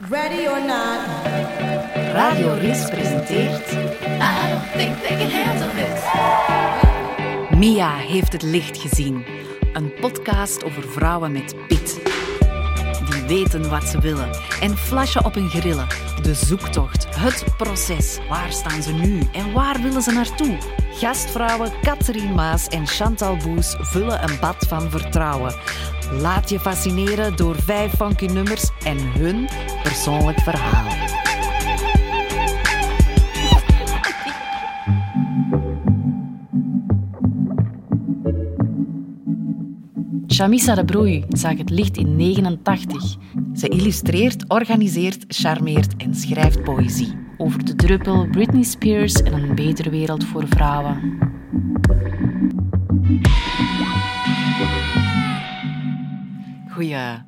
Ready or not. Radio Ris presenteert... I don't think they can handle this. Mia heeft het licht gezien. Een podcast over vrouwen met pit. Die weten wat ze willen en flashen op hun grillen. De zoektocht, het proces. Waar staan ze nu en waar willen ze naartoe? Gastvrouwen Catherine Maas en Chantal Boes vullen een bad van vertrouwen. Laat je fascineren door vijf funky nummers en hun persoonlijk verhaal. Chamissa de Broei zag het licht in 89. Ze illustreert, organiseert, charmeert en schrijft poëzie. Over de druppel, Britney Spears en een betere wereld voor vrouwen. Goeie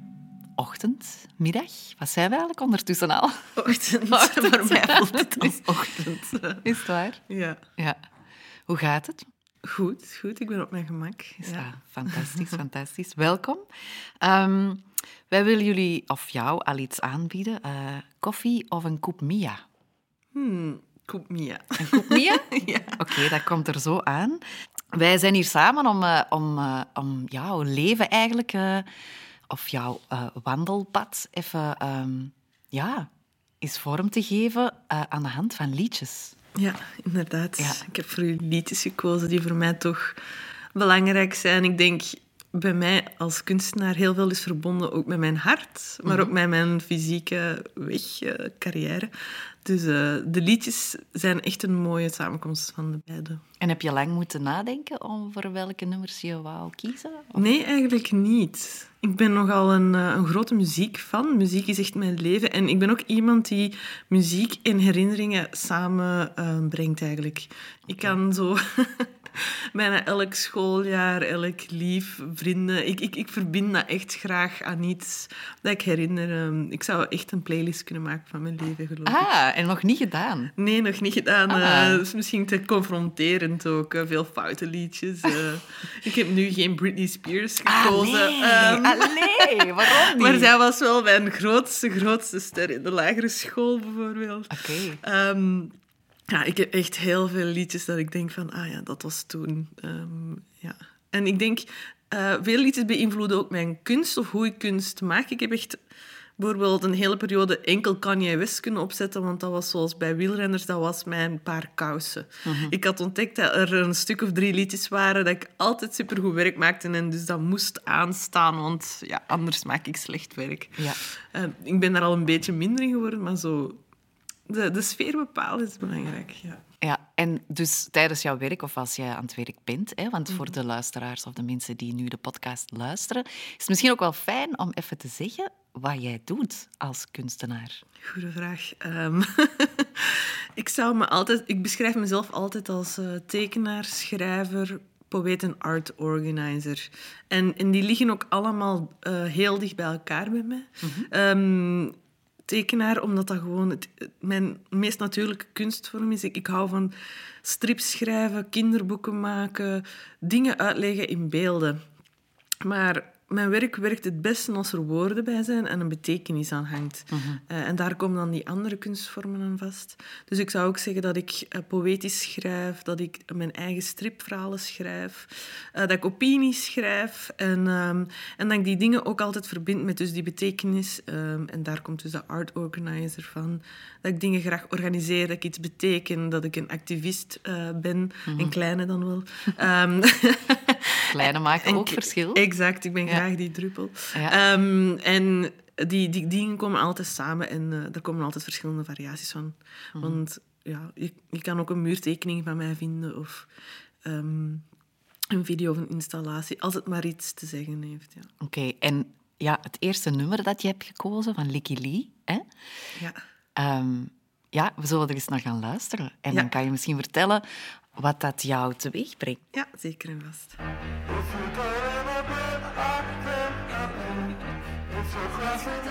ochtend, middag. Wat zijn we eigenlijk ondertussen al? Ochtend. Ochtend. Voor mij voelt het als ochtend. Is het waar? Ja. Ja. Hoe gaat het? Goed, goed. Ik ben op mijn gemak. Is Ja. dat fantastisch, fantastisch. Welkom. Ehm, wij willen jullie of jou al iets aanbieden. Eh, koffie of een koep Mia? Hmm, Koep Mia. Een koep Mia? Ja. Oké, dat komt er zo aan. Wij zijn hier samen om, eh, om, eh, om jouw leven eigenlijk, eh, of jouw wandelpad, even ehm, ja, eens vorm te geven aan de hand van liedjes. Ja, inderdaad. Ja. Ik heb voor u liedjes gekozen die voor mij toch belangrijk zijn. Ik denk bij mij als kunstenaar heel veel is verbonden ook met mijn hart, maar Mhm. ook met mijn fysieke weg, eh, carrière. Dus eh, de liedjes zijn echt een mooie samenkomst van de beide. En heb je lang moeten nadenken over welke nummers je wou kiezen? Of- Nee, eigenlijk niet. Ik ben nogal een, eh, een grote muziekfan. Muziek is echt mijn leven. En ik ben ook iemand die muziek en herinneringen samen eh, brengt, eigenlijk. Ik kan zo bijna elk schooljaar, elk lief, vrienden... Ik, ik, ik verbind dat echt graag aan iets dat ik herinner. Ehm, Ik zou echt een playlist kunnen maken van mijn leven, geloof ik. Ah, en nog niet gedaan. Nee, nog niet gedaan. Ah. Eh, dat is misschien te confronterend ook. eh, veel foute liedjes. eh. ik heb nu geen Britney Spears gekozen. Ah, nee. Ehm, Ah, nee. Waarom niet? maar zij was wel mijn grootste, grootste ster in de lagere school, bijvoorbeeld. Oké. Ehm, ja, ik heb echt heel veel liedjes dat ik denk van, ah ja, dat was toen. Ehm, ja. En ik denk, eh, veel liedjes beïnvloeden ook mijn kunst of hoe ik kunst maak. Ik heb echt bijvoorbeeld een hele periode enkel Kanye West kunnen opzetten, want dat was zoals bij wielrenners, dat was mijn paar kousen. Ik had ontdekt dat er een stuk of drie liedjes waren dat ik altijd supergoed werk maakte en dus dat moest aanstaan, want ja, anders maak ik slecht werk. Ja. Eh, ik ben daar al een beetje minder in geworden, maar zo... De, de sfeer bepalen is belangrijk, ja. Ja, en dus tijdens jouw werk of als jij aan het werk bent, hè, want voor de luisteraars of de mensen die nu de podcast luisteren, is het misschien ook wel fijn om even te zeggen wat jij doet als kunstenaar. Goeie vraag. Ehm, ik, zou me altijd, ik beschrijf mezelf altijd als eh, tekenaar, schrijver, poëet en art organizer. En, en die liggen ook allemaal eh, heel dicht bij elkaar bij mij. Ehm, tekenaar, omdat dat gewoon mijn meest natuurlijke kunstvorm is. Ik, ik hou van strips schrijven, kinderboeken maken, dingen uitleggen in beelden. Maar mijn werk werkt het beste als er woorden bij zijn en een betekenis aan hangt. Eh, en daar komen dan die andere kunstvormen aan vast. Dus ik zou ook zeggen dat ik eh, poëtisch schrijf, dat ik mijn eigen stripverhalen schrijf, eh, dat ik opinies schrijf en, ehm, en dat ik die dingen ook altijd verbind met dus die betekenis. ehm, en daar komt dus de art organizer van. Dat ik dingen graag organiseer, dat ik iets beteken, dat ik een activist ben, een kleine dan wel. Ehm, Kleine maakt en ook verschil. Exact, ik ben Ja. graag die druppel. Ja. Ehm, en die, die dingen komen altijd samen en eh, er komen altijd verschillende variaties van. Mhm. Want ja, je, je kan ook een muurtekening van mij vinden of ehm, een video of een installatie, als het maar iets te zeggen heeft. Ja. Oké, en ja, het eerste nummer dat je hebt gekozen van Licky Lee, hè? Ja. Ehm, ja, we zullen er eens naar gaan luisteren. En Ja. dan kan je misschien vertellen wat dat jou teweeg brengt. ja, zeker en vast. If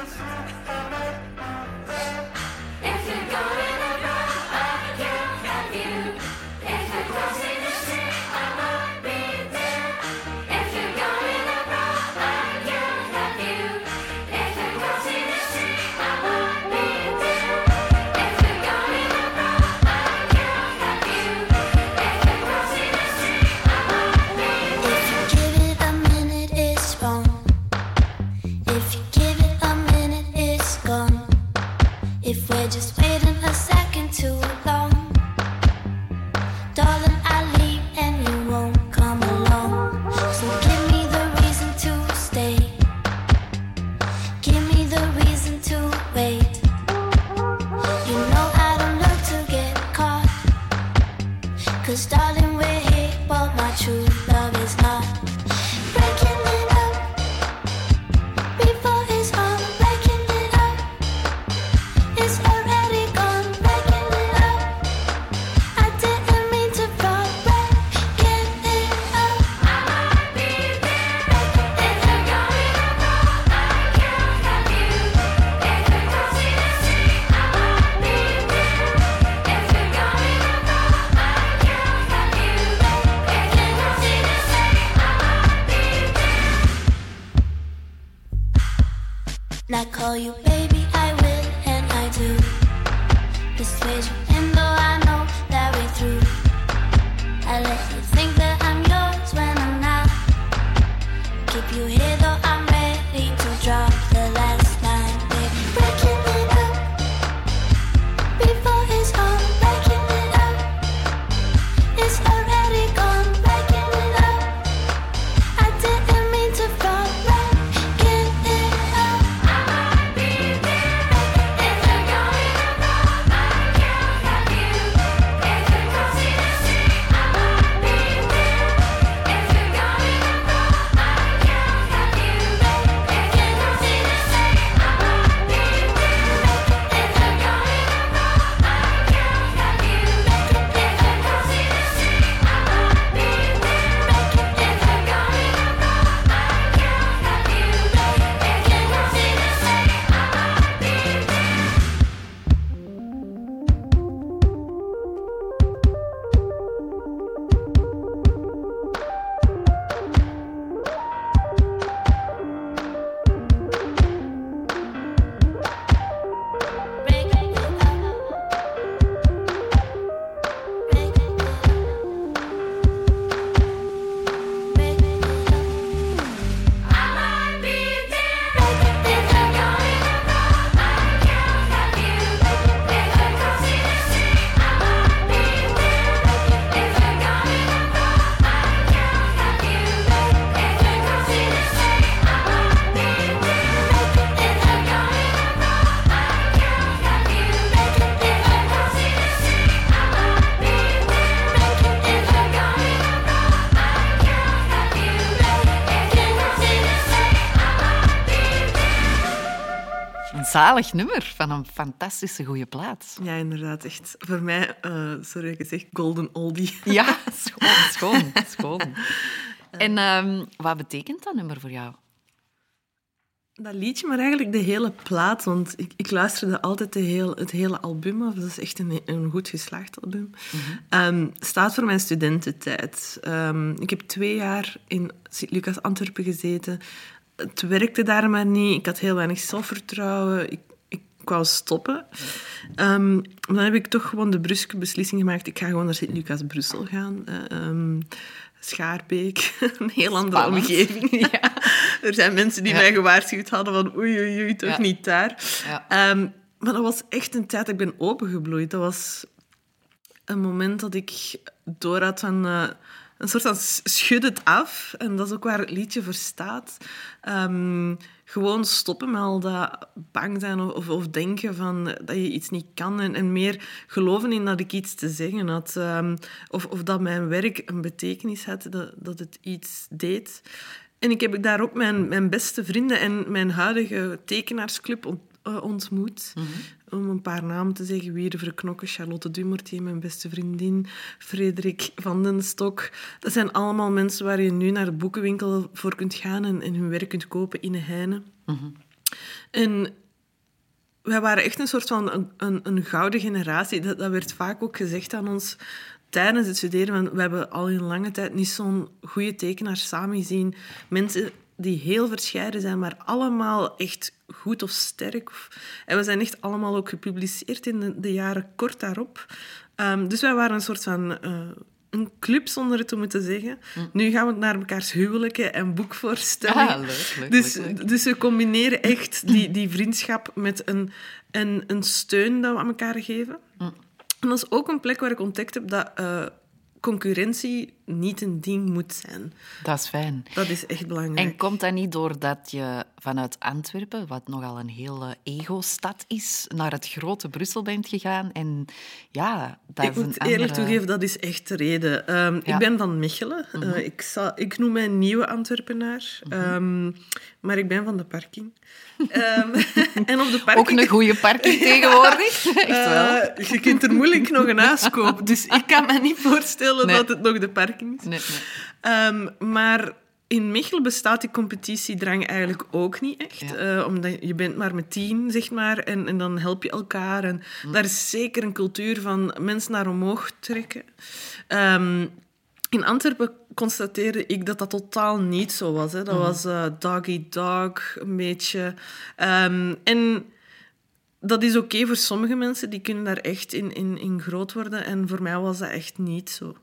zalig nummer van een fantastische goede plaats. Ja, inderdaad. Echt voor mij, eh, sorry ik zeg, golden oldie. Ja, schoon, schoon, schoon. En ehm, wat betekent dat nummer voor jou? Dat liedje, maar eigenlijk de hele plaat. Want ik, ik luisterde altijd de heel, het hele album af. Dat is echt een, een goed geslaagd album. Ehm, staat voor mijn studententijd. Ehm, ik heb twee jaar in Sint-Lucas Antwerpen gezeten. Het werkte daar maar niet. Ik had heel weinig zelfvertrouwen. Ik, ik wou stoppen. Ehm, dan heb ik toch gewoon de bruske beslissing gemaakt. Ik ga gewoon naar Sint-Lucas Brussel gaan. Eh, ehm, Schaarbeek, een heel andere Spannend. omgeving. Ja. Er zijn mensen die Ja. mij gewaarschuwd hadden van oei, oei, oei, toch Ja. niet daar. Ja. Ehm, maar dat was echt een tijd dat ik ben opengebloeid. Dat was een moment dat ik door had van... eh, een soort van schud het af. En dat is ook waar het liedje voor staat. Ehm, gewoon stoppen met al dat bang zijn of, of, of denken van dat je iets niet kan. En, en meer geloven in dat ik iets te zeggen had. Ehm, of, of dat mijn werk een betekenis had, dat, dat het iets deed. En ik heb daar ook mijn, mijn beste vrienden en mijn huidige tekenaarsclub eh, ontmoet. Om een paar namen te zeggen. Wierde Verknokken, Charlotte Dumortier, mijn beste vriendin. Frederik van den Stok. Dat zijn allemaal mensen waar je nu naar de boekenwinkel voor kunt gaan en, en hun werk kunt kopen in Heine. En wij waren echt een soort van een, een, een gouden generatie. Dat, dat werd vaak ook gezegd aan ons tijdens het studeren. Want we hebben al in lange tijd niet zo'n goede tekenaar samen gezien. Mensen die heel verscheiden zijn, maar allemaal echt goed of sterk. En we zijn echt allemaal ook gepubliceerd in de, de jaren kort daarop. Ehm, dus wij waren een soort van... eh, een club zonder het te moeten zeggen. Nu gaan we naar mekaars huwelijken en boekvoorstellingen. Ah, leuk, leuk, dus, leuk, dus we combineren echt die, die vriendschap met een, een, een steun dat we aan elkaar geven. Mm. En dat is ook een plek waar ik ontdekt heb dat eh, concurrentie niet een ding moet zijn. Dat is fijn. Dat is echt belangrijk. En komt dat niet doordat je vanuit Antwerpen, wat nogal een hele ego-stad is, naar het grote Brussel bent gegaan? En ja, dat ik is een moet eerlijk toegeven, dat is echt de reden. Ehm, Ja. Mhm. Ik ben van Mechelen. Eh, ik, zal, ik noem mij nieuwe Antwerpenaar. Mhm. Ehm, maar ik ben van de parking. Ehm, en op de parking... Ook een goede parking tegenwoordig. Echt wel. Eh, je kunt er moeilijk nog een huis kopen. Dus ik kan me niet voorstellen Nee. dat het nog de parking is. Nee, nee. Ehm, maar in Mechelen bestaat die competitiedrang eigenlijk ook niet echt. Ja. Eh, omdat je bent maar met tien, zeg maar. En, en dan help je elkaar. En Hm. daar is zeker een cultuur van mensen naar omhoog trekken. Ehm, in Antwerpen constateerde ik dat dat totaal niet zo was. Hè. Dat Mhm. was eh dog-eat-dog, een beetje. Ehm, en dat is oké voor sommige mensen, die kunnen daar echt in, in, in groot worden. En voor mij was dat echt niet zo.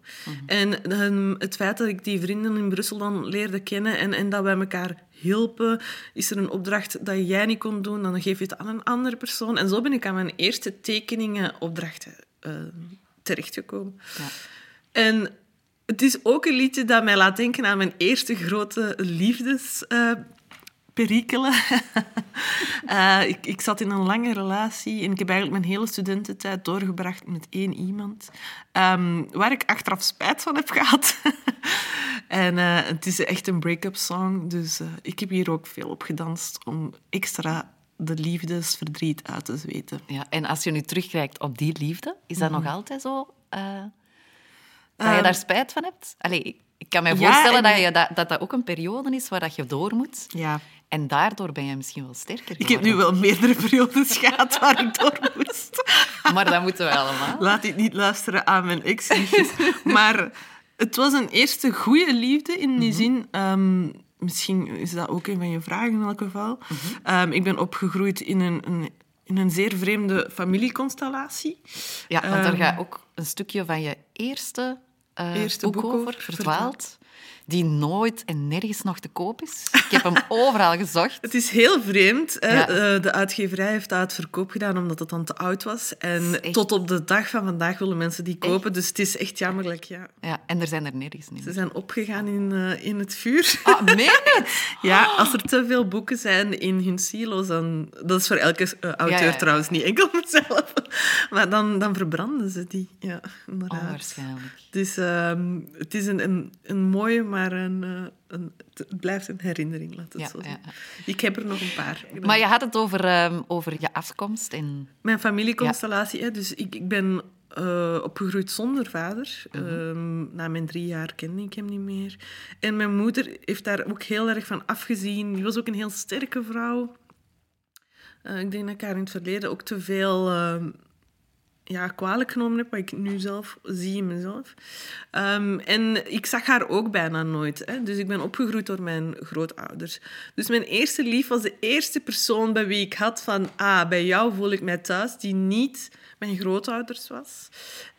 En ehm, het feit dat ik die vrienden in Brussel dan leerde kennen en, en dat wij elkaar hielpen, is er een opdracht dat jij niet kon doen, dan geef je het aan een andere persoon. En zo ben ik aan mijn eerste tekeningenopdrachten eh terechtgekomen. Ja. En het is ook een liedje dat mij laat denken aan mijn eerste grote liefdesperikelen. Eh, ik, ik zat in een lange relatie en ik heb eigenlijk mijn hele studententijd doorgebracht met één iemand. ehm, waar ik achteraf spijt van heb gehad. en eh, het is echt een break-up song, dus eh, ik heb hier ook veel op gedanst om extra de liefdesverdriet uit te zweten. Ja, en als je nu terugkijkt op die liefde, is dat Mhm. nog altijd zo? dat je Ehm, daar spijt van hebt? Allee, ik- kan me Ja, voorstellen en- dat, je dat, dat dat ook een periode is waar dat je door moet. Ja. En daardoor ben je misschien wel sterker Ik heb nu wel meerdere periodes gehad waar ik door moest. Maar dat moeten we allemaal. Laat dit niet luisteren aan mijn ex-liefjes. Maar het was een eerste goede liefde in die zin. ehm, misschien is dat ook een van je vragen in elk geval. Ehm, ik ben opgegroeid in een, een, in een zeer vreemde familieconstellatie. Ja, want daar Ehm, gaat ook een stukje van je eerste, Eerste boek, over, verdwaald. Die nooit en nergens nog te koop is. Ik heb hem overal gezocht. Het is heel vreemd. Hè? Ja. Eh, de uitgeverij heeft dat uit verkoop gedaan omdat het dan te oud was. En echt- tot op de dag van vandaag willen mensen die kopen. Dus het is echt jammerlijk, ja. Ja, en er zijn er nergens niet. Ze zijn opgegaan in, eh, in het vuur. Ah, meen het? Ja, als er te veel boeken zijn in hun silo's, dan... Dat is voor elke eh, auteur Ja, ja, ja. trouwens, niet enkel mezelf. Maar dan, dan verbranden ze die. Ja, inderdaad. Onwaarschijnlijk. Dus ehm, het is een, een, een mooie, maar een, eh, een, het blijft een herinnering, laat het Ja, zo zeggen. ja. Ik heb er nog een paar. Maar je had het over, ehm, over je afkomst. En... Mijn familieconstellatie, hè, dus ik, ik ben eh, opgegroeid zonder vader. Ehm, na mijn drie jaar kende ik hem niet meer. En mijn moeder heeft daar ook heel erg van afgezien. Die was ook een heel sterke vrouw. Eh, ik denk dat ik haar in het verleden ook te veel ehm, ja, kwalijk genomen heb, wat ik nu zelf zie in mezelf. Ehm, en ik zag haar ook bijna nooit. Hè? Dus ik ben opgegroeid door mijn grootouders. Dus mijn eerste lief was de eerste persoon bij wie ik had van... Ah, bij jou voel ik mij thuis, die niet mijn grootouders was.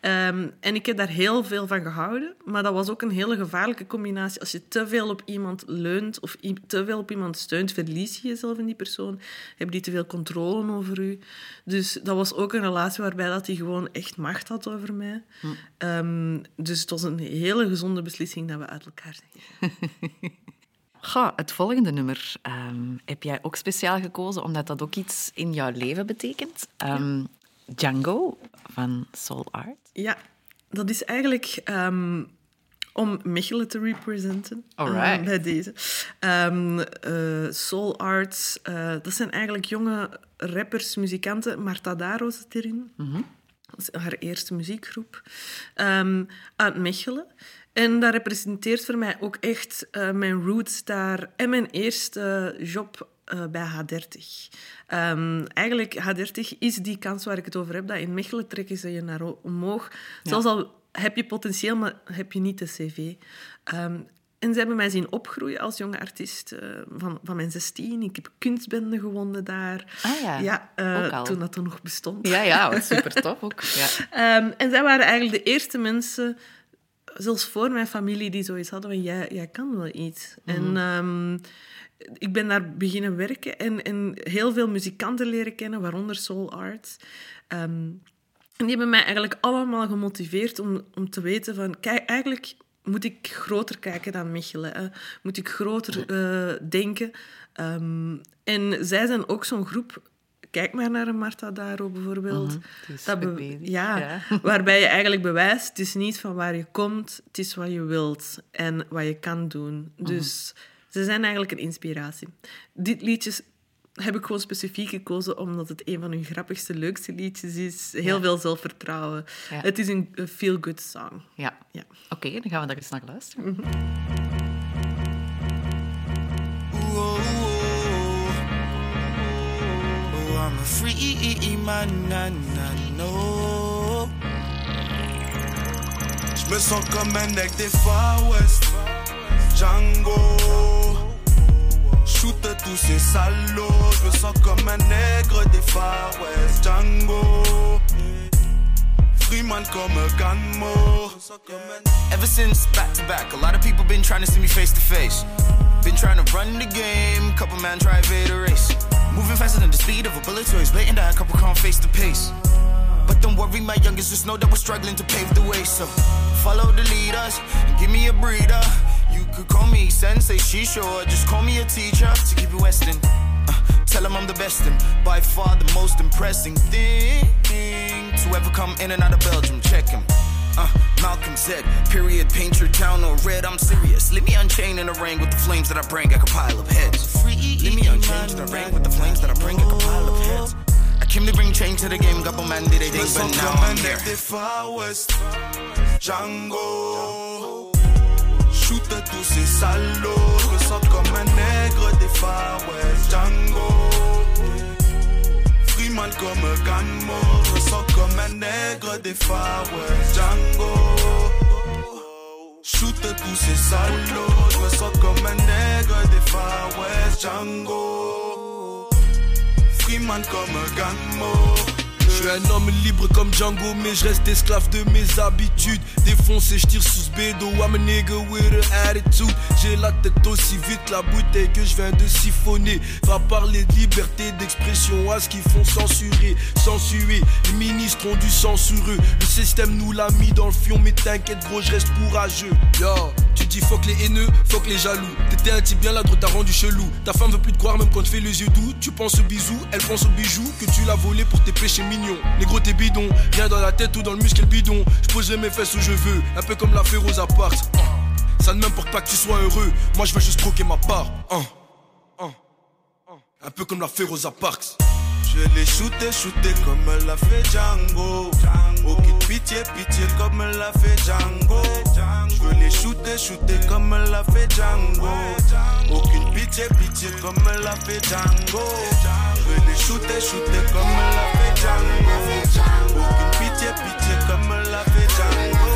Ehm, en ik heb daar heel veel van gehouden. Maar dat was ook een hele gevaarlijke combinatie. Als je te veel op iemand leunt of te veel op iemand steunt, verlies je jezelf in die persoon. Hebben die te veel controle over u. Dus dat was ook een relatie waarbij dat hij gewoon echt macht had over mij. Ehm, dus het was een hele gezonde beslissing dat we uit elkaar zijn. Goh, het volgende nummer ehm, heb jij ook speciaal gekozen, omdat dat ook iets in jouw leven betekent. Django van Soul Art. Ja, dat is eigenlijk ehm, om Mechelen te representen. eh, bij deze. Ehm, eh, Soul Arts, eh, dat zijn eigenlijk jonge rappers, muzikanten. Marta Daro zit erin. Dat is haar eerste muziekgroep. Ehm, uit Mechelen. En dat representeert voor mij ook echt mijn roots daar en mijn eerste job eh, bij H30. Ehm, eigenlijk, H30 is die kans waar ik het over heb, dat in Mechelen trekken ze je naar omhoog. Zelfs al heb je potentieel, maar heb je niet de cv. Ehm, en ze hebben mij zien opgroeien als jonge artiest eh, van, van mijn 16. Ik heb kunstbenden gewonnen daar. Ah ja, ja ook al. toen dat toen nog bestond. Ja, ja, wat super tof ook. Ja. Ehm, en zij waren eigenlijk de eerste mensen zelfs voor mijn familie die zoiets hadden van, jij, jij kan wel iets. En ehm, ik ben daar beginnen werken en, en heel veel muzikanten leren kennen, waaronder Soul Arts. Ehm, en die hebben mij eigenlijk allemaal gemotiveerd om, om te weten van... Kijk, eigenlijk moet ik groter kijken dan Mechelen. Hè. Moet ik groter eh, denken. Ehm, en zij zijn ook zo'n groep... Kijk maar naar een Marta Daro bijvoorbeeld. Mhm, Dat be- ja. waarbij je eigenlijk bewijst... Het is niet van waar je komt, het is wat je wilt. En wat je kan doen. Mhm. Dus ze zijn eigenlijk een inspiratie. Dit liedje heb ik gewoon specifiek gekozen omdat het een van hun grappigste, leukste liedjes is. Heel Ja. veel zelfvertrouwen. Ja. Het is een feel-good song. Ja. Ja. Oké, dan gaan we daar eens naar luisteren. Oh, I'm a free man, na, na, no. Je me sens comme un nec des Far West. Django. Shoot tous ces salauds. Je me sens comme un nègre des Far West. Django. Freeman comme Ganmo. Ever since back to back, a lot of people been trying to see me face to face. Been trying to run the game, couple man try evade a race. Moving faster than the speed of a bullet, so it's blatant that a couple can't face the pace. But don't worry, my youngest, just know that we're struggling to pave the way. So follow the leaders and give me a breather. You could call me sensei, she sure. Just call me a teacher to keep it western. Uh, tell them I'm the best and by far the most impressing thing to ever come in and out of Belgium. Check him. Uh, Malcolm said, period, paint your town or red, I'm serious. Leave me unchain in the ring with the flames that I bring, I can pile up heads. Leave me unchain in the ring with the flames that I bring, I can pile up heads. I came to bring change to the game, couple man did they think, but now I'm here. des Far West. Django. Shoot tous ces salauds. Je me sens comme un nègre des Far West. Django. Freeman comme un Ganmo. Je me sens comme un nègre des Far West. Django. Shoot tous ces salauds. Je me sens comme un nègre des Far West. Django. Freeman comme un Ganmo. Je suis un homme libre comme Django, mais je reste esclave de mes habitudes. Défoncé, je tire sous ce bédo. I'm a nigga with an attitude. J'ai la tête aussi vite, la bouteille que je viens de siphonner. Va parler de liberté d'expression à ce qu'ils font censurer, censurer. Les ministres ont du sang sur eux. Le système nous l'a mis dans le fion, mais t'inquiète, gros, je reste courageux. Yo, tu dis fuck les haineux, fuck les jaloux. T'étais un type bien là, t'as rendu chelou. Ta femme veut plus te croire, même quand tu fais les yeux doux. Tu penses au bisou, elle pense au bijou que tu l'as volé pour tes péchés mignons. Gros t'es bidon, rien dans la tête ou dans le muscle bidon. Je poserai mes fesses où je veux, un peu comme l'affaire aux apparts. Uh. Ça ne m'importe pas que tu sois heureux, moi je veux juste croquer ma part. Uh. Uh. Un peu comme l'affaire aux apparts. Je l'ai shooté, shooté comme l'a fait Django. Aucune pitié, pitié comme l'a fait Django. Je veux les shooter, shooter comme l'a fait Django. Aucune pitié, pitié comme l'a fait Django. Les shooter, shooter comme l'a fait Django. Aucune pitié, pitié comme l'a fait Django.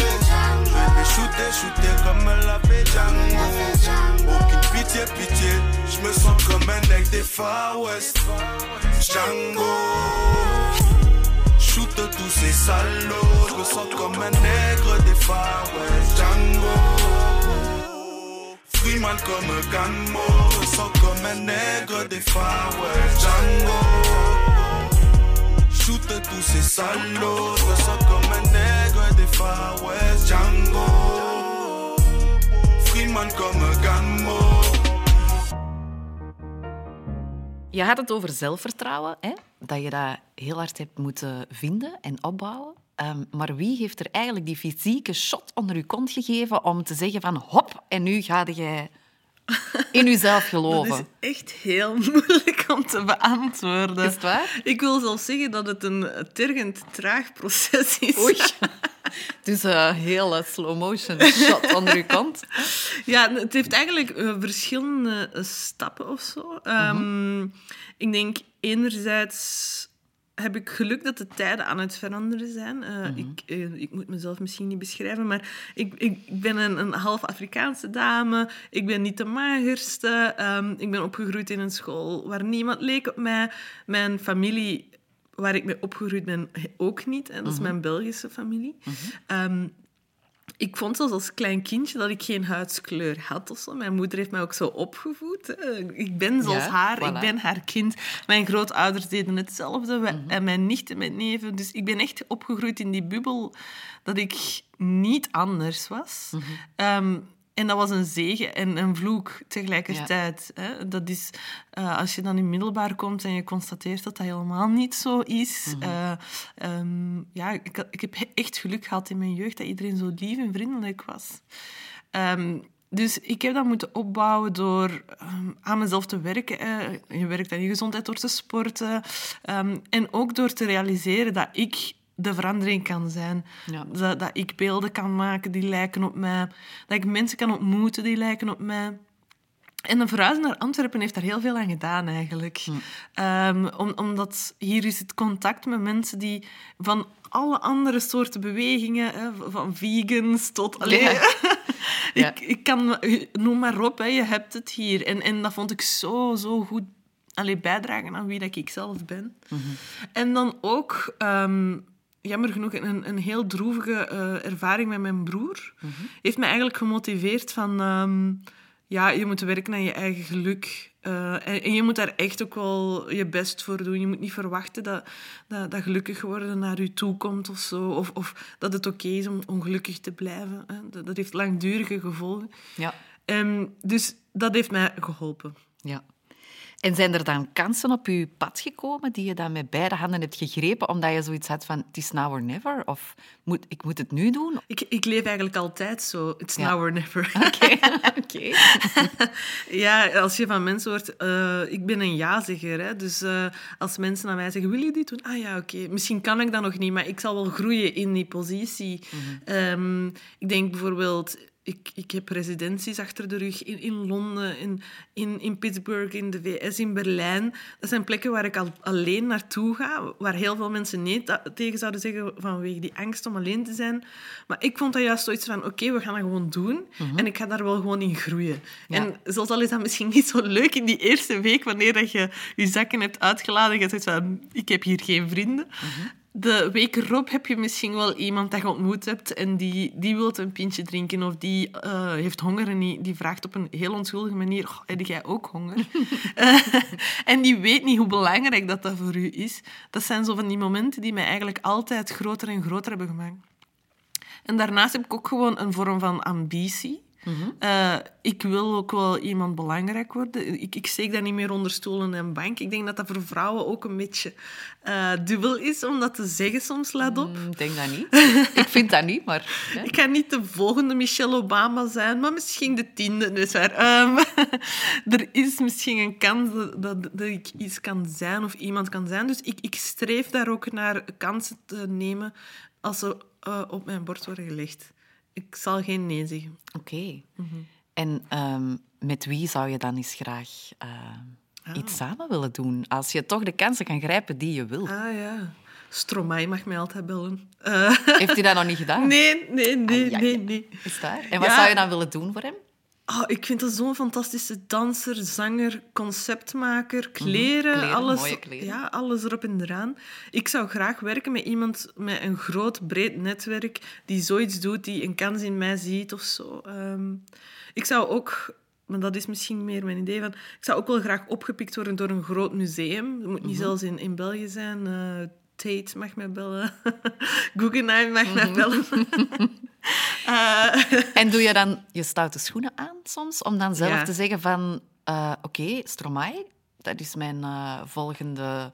Je les shooter, shooter comme l'a fait Django. Aucune pitié, pitié. Je me sens comme un nec des Far West. Django. Shoot tous ces salauds. Je me sens comme un nègre des Far West. Django. Freeman comme me sens comme un nègre des Far West. Django. Shoot tous ces salauds. Sens comme un nègre des Far West. Django. Freeman comme un Ganmo. Je had het over zelfvertrouwen, hè? dat je dat heel hard hebt moeten vinden en opbouwen. Ehm, maar wie heeft er eigenlijk die fysieke shot onder je kont gegeven om te zeggen van hop, en nu ga je in jezelf Dat geloven? is echt heel moeilijk om te beantwoorden. Is het waar? Ik wil zelfs zeggen dat het een tergend traag proces is. Oei. Dus een hele slow motion shot onder je kont. Ja, het heeft eigenlijk eh, verschillende stappen of zo. Ehm, Ik denk enerzijds heb ik geluk dat de tijden aan het veranderen zijn. Eh, ik, eh, ik moet mezelf misschien niet beschrijven, maar ik, ik, ik ben een, een half Afrikaanse dame. Ik ben niet de magerste. Ehm, ik ben opgegroeid in een school waar niemand leek op mij. Mijn familie, waar ik mee opgegroeid ben, ook niet. Dat is mijn Belgische familie. Ehm, ik vond zelfs als klein kindje dat ik geen huidskleur had of zo. Mijn moeder heeft mij ook zo opgevoed. hè. Ik ben zoals Ja, haar, voilà. Mhm. ik ben haar kind. Mijn grootouders deden hetzelfde. we- En mijn nicht en mijn neven. Dus ik ben echt opgegroeid in die bubbel dat ik niet anders was. Mhm. Ehm, en dat was een zegen en een vloek tegelijkertijd. Hè? Dat is, eh, als je dan in middelbaar komt en je constateert dat dat helemaal niet zo is. Mhm. eh, ehm, ja, ik, heb echt geluk gehad in mijn jeugd dat iedereen zo lief en vriendelijk was. Ehm, dus ik heb dat moeten opbouwen door ehm, aan mezelf te werken. eh. Je werkt aan je gezondheid door te sporten. en ook door te realiseren dat ik de verandering kan zijn. Ja. Dat, dat ik beelden kan maken die lijken op mij. Dat ik mensen kan ontmoeten die lijken op mij. En een verhuizen naar Antwerpen heeft daar heel veel aan gedaan, eigenlijk. Ehm, om, omdat hier is het contact met mensen die van alle andere soorten bewegingen, hè, van vegans tot... Ja. Ik, ik kan... Noem maar op, hè, je hebt het hier. En, en dat vond ik zo, zo goed allee, bijdragen aan wie dat ik zelf ben. En dan ook... ehm, jammer genoeg een, een heel droevige eh, ervaring met mijn broer. Heeft mij eigenlijk gemotiveerd van... ehm, ja, je moet werken aan je eigen geluk. Eh, en, en je moet daar echt ook wel je best voor doen. Je moet niet verwachten dat, dat, dat gelukkig worden naar je toe komt of zo. Of, of dat het oké is om ongelukkig te blijven. Hè. Dat, dat heeft langdurige gevolgen. Ja. Ehm, dus dat heeft mij geholpen. ja. En zijn er dan kansen op je pad gekomen die je dan met beide handen hebt gegrepen, omdat je zoiets had van, het is now or never? Of moet, ik moet het nu doen? Ik, ik leef eigenlijk altijd zo. It's Ja. now or never. Oké. Ja, als je van mensen hoort... eh, ik ben een ja-zegger, hè. Dus eh, als mensen aan mij zeggen, wil je dit doen? Ah ja, oké. Misschien kan ik dat nog niet, maar ik zal wel groeien in die positie. Ehm, ik denk bijvoorbeeld... Ik, ik heb residenties achter de rug in, in Londen, in, in, in Pittsburgh, in de VS, in Berlijn. Dat zijn plekken waar ik al alleen naartoe ga, waar heel veel mensen nee tegen zouden zeggen vanwege die angst om alleen te zijn. Maar ik vond dat juist zoiets van, oké, we gaan dat gewoon doen. En ik ga daar wel gewoon in groeien. Ja. En zelfs al is dat misschien niet zo leuk in die eerste week, wanneer dat je je zakken hebt uitgeladen en je zegt van, ik heb hier geen vrienden. De week erop heb je misschien wel iemand dat je ontmoet hebt en die, die wil een pintje drinken of die eh, heeft honger en die, die vraagt op een heel onschuldige manier, "Goh, heb jij ook honger? Eh, en die weet niet hoe belangrijk dat, dat voor u is. Dat zijn zo van die momenten die mij eigenlijk altijd groter en groter hebben gemaakt. En daarnaast heb ik ook gewoon een vorm van ambitie. Eh, ik wil ook wel iemand belangrijk worden. Ik, ik steek dat niet meer onder stoelen en bank. Ik denk dat dat voor vrouwen ook een beetje eh, dubbel is om dat te zeggen soms, laat op. Ik denk dat niet. Ik vind dat niet, maar... ja. Ik ga niet de volgende Michelle Obama zijn, maar misschien de tiende. Dus waar. Er is misschien een kans dat, dat, dat ik iets kan zijn of iemand kan zijn. Dus ik, ik streef daar ook naar kansen te nemen als ze eh, op mijn bord worden gelegd. Ik zal geen nee zeggen. Oké. En ehm, met wie zou je dan eens graag eh, Ah. iets samen willen doen? Als je toch de kansen kan grijpen die je wil. Ah ja. Stromae mag mij altijd bellen. Heeft hij dat nog niet gedaan? nee, nee, nee, Ah, ja, nee, nee. Is dat? En wat Ja. zou je dan willen doen voor hem? Oh, ik vind dat zo'n fantastische danser, zanger, conceptmaker, kleren, kleren, alles, mooie kleren. Ja, alles erop en eraan. Ik zou graag werken met iemand met een groot, breed netwerk die zoiets doet, die een kans in mij ziet of zo. Ehm, ik zou ook, maar dat is misschien meer mijn idee van, ik zou ook wel graag opgepikt worden door een groot museum. Het moet niet zelfs in, in België zijn. eh, Tate mag mij bellen. Guggenheim mag mij bellen. Eh, En doe je dan je stoute schoenen aan soms? Om dan zelf Ja. te zeggen van... eh, Oké, Stromae, dat is mijn eh, volgende,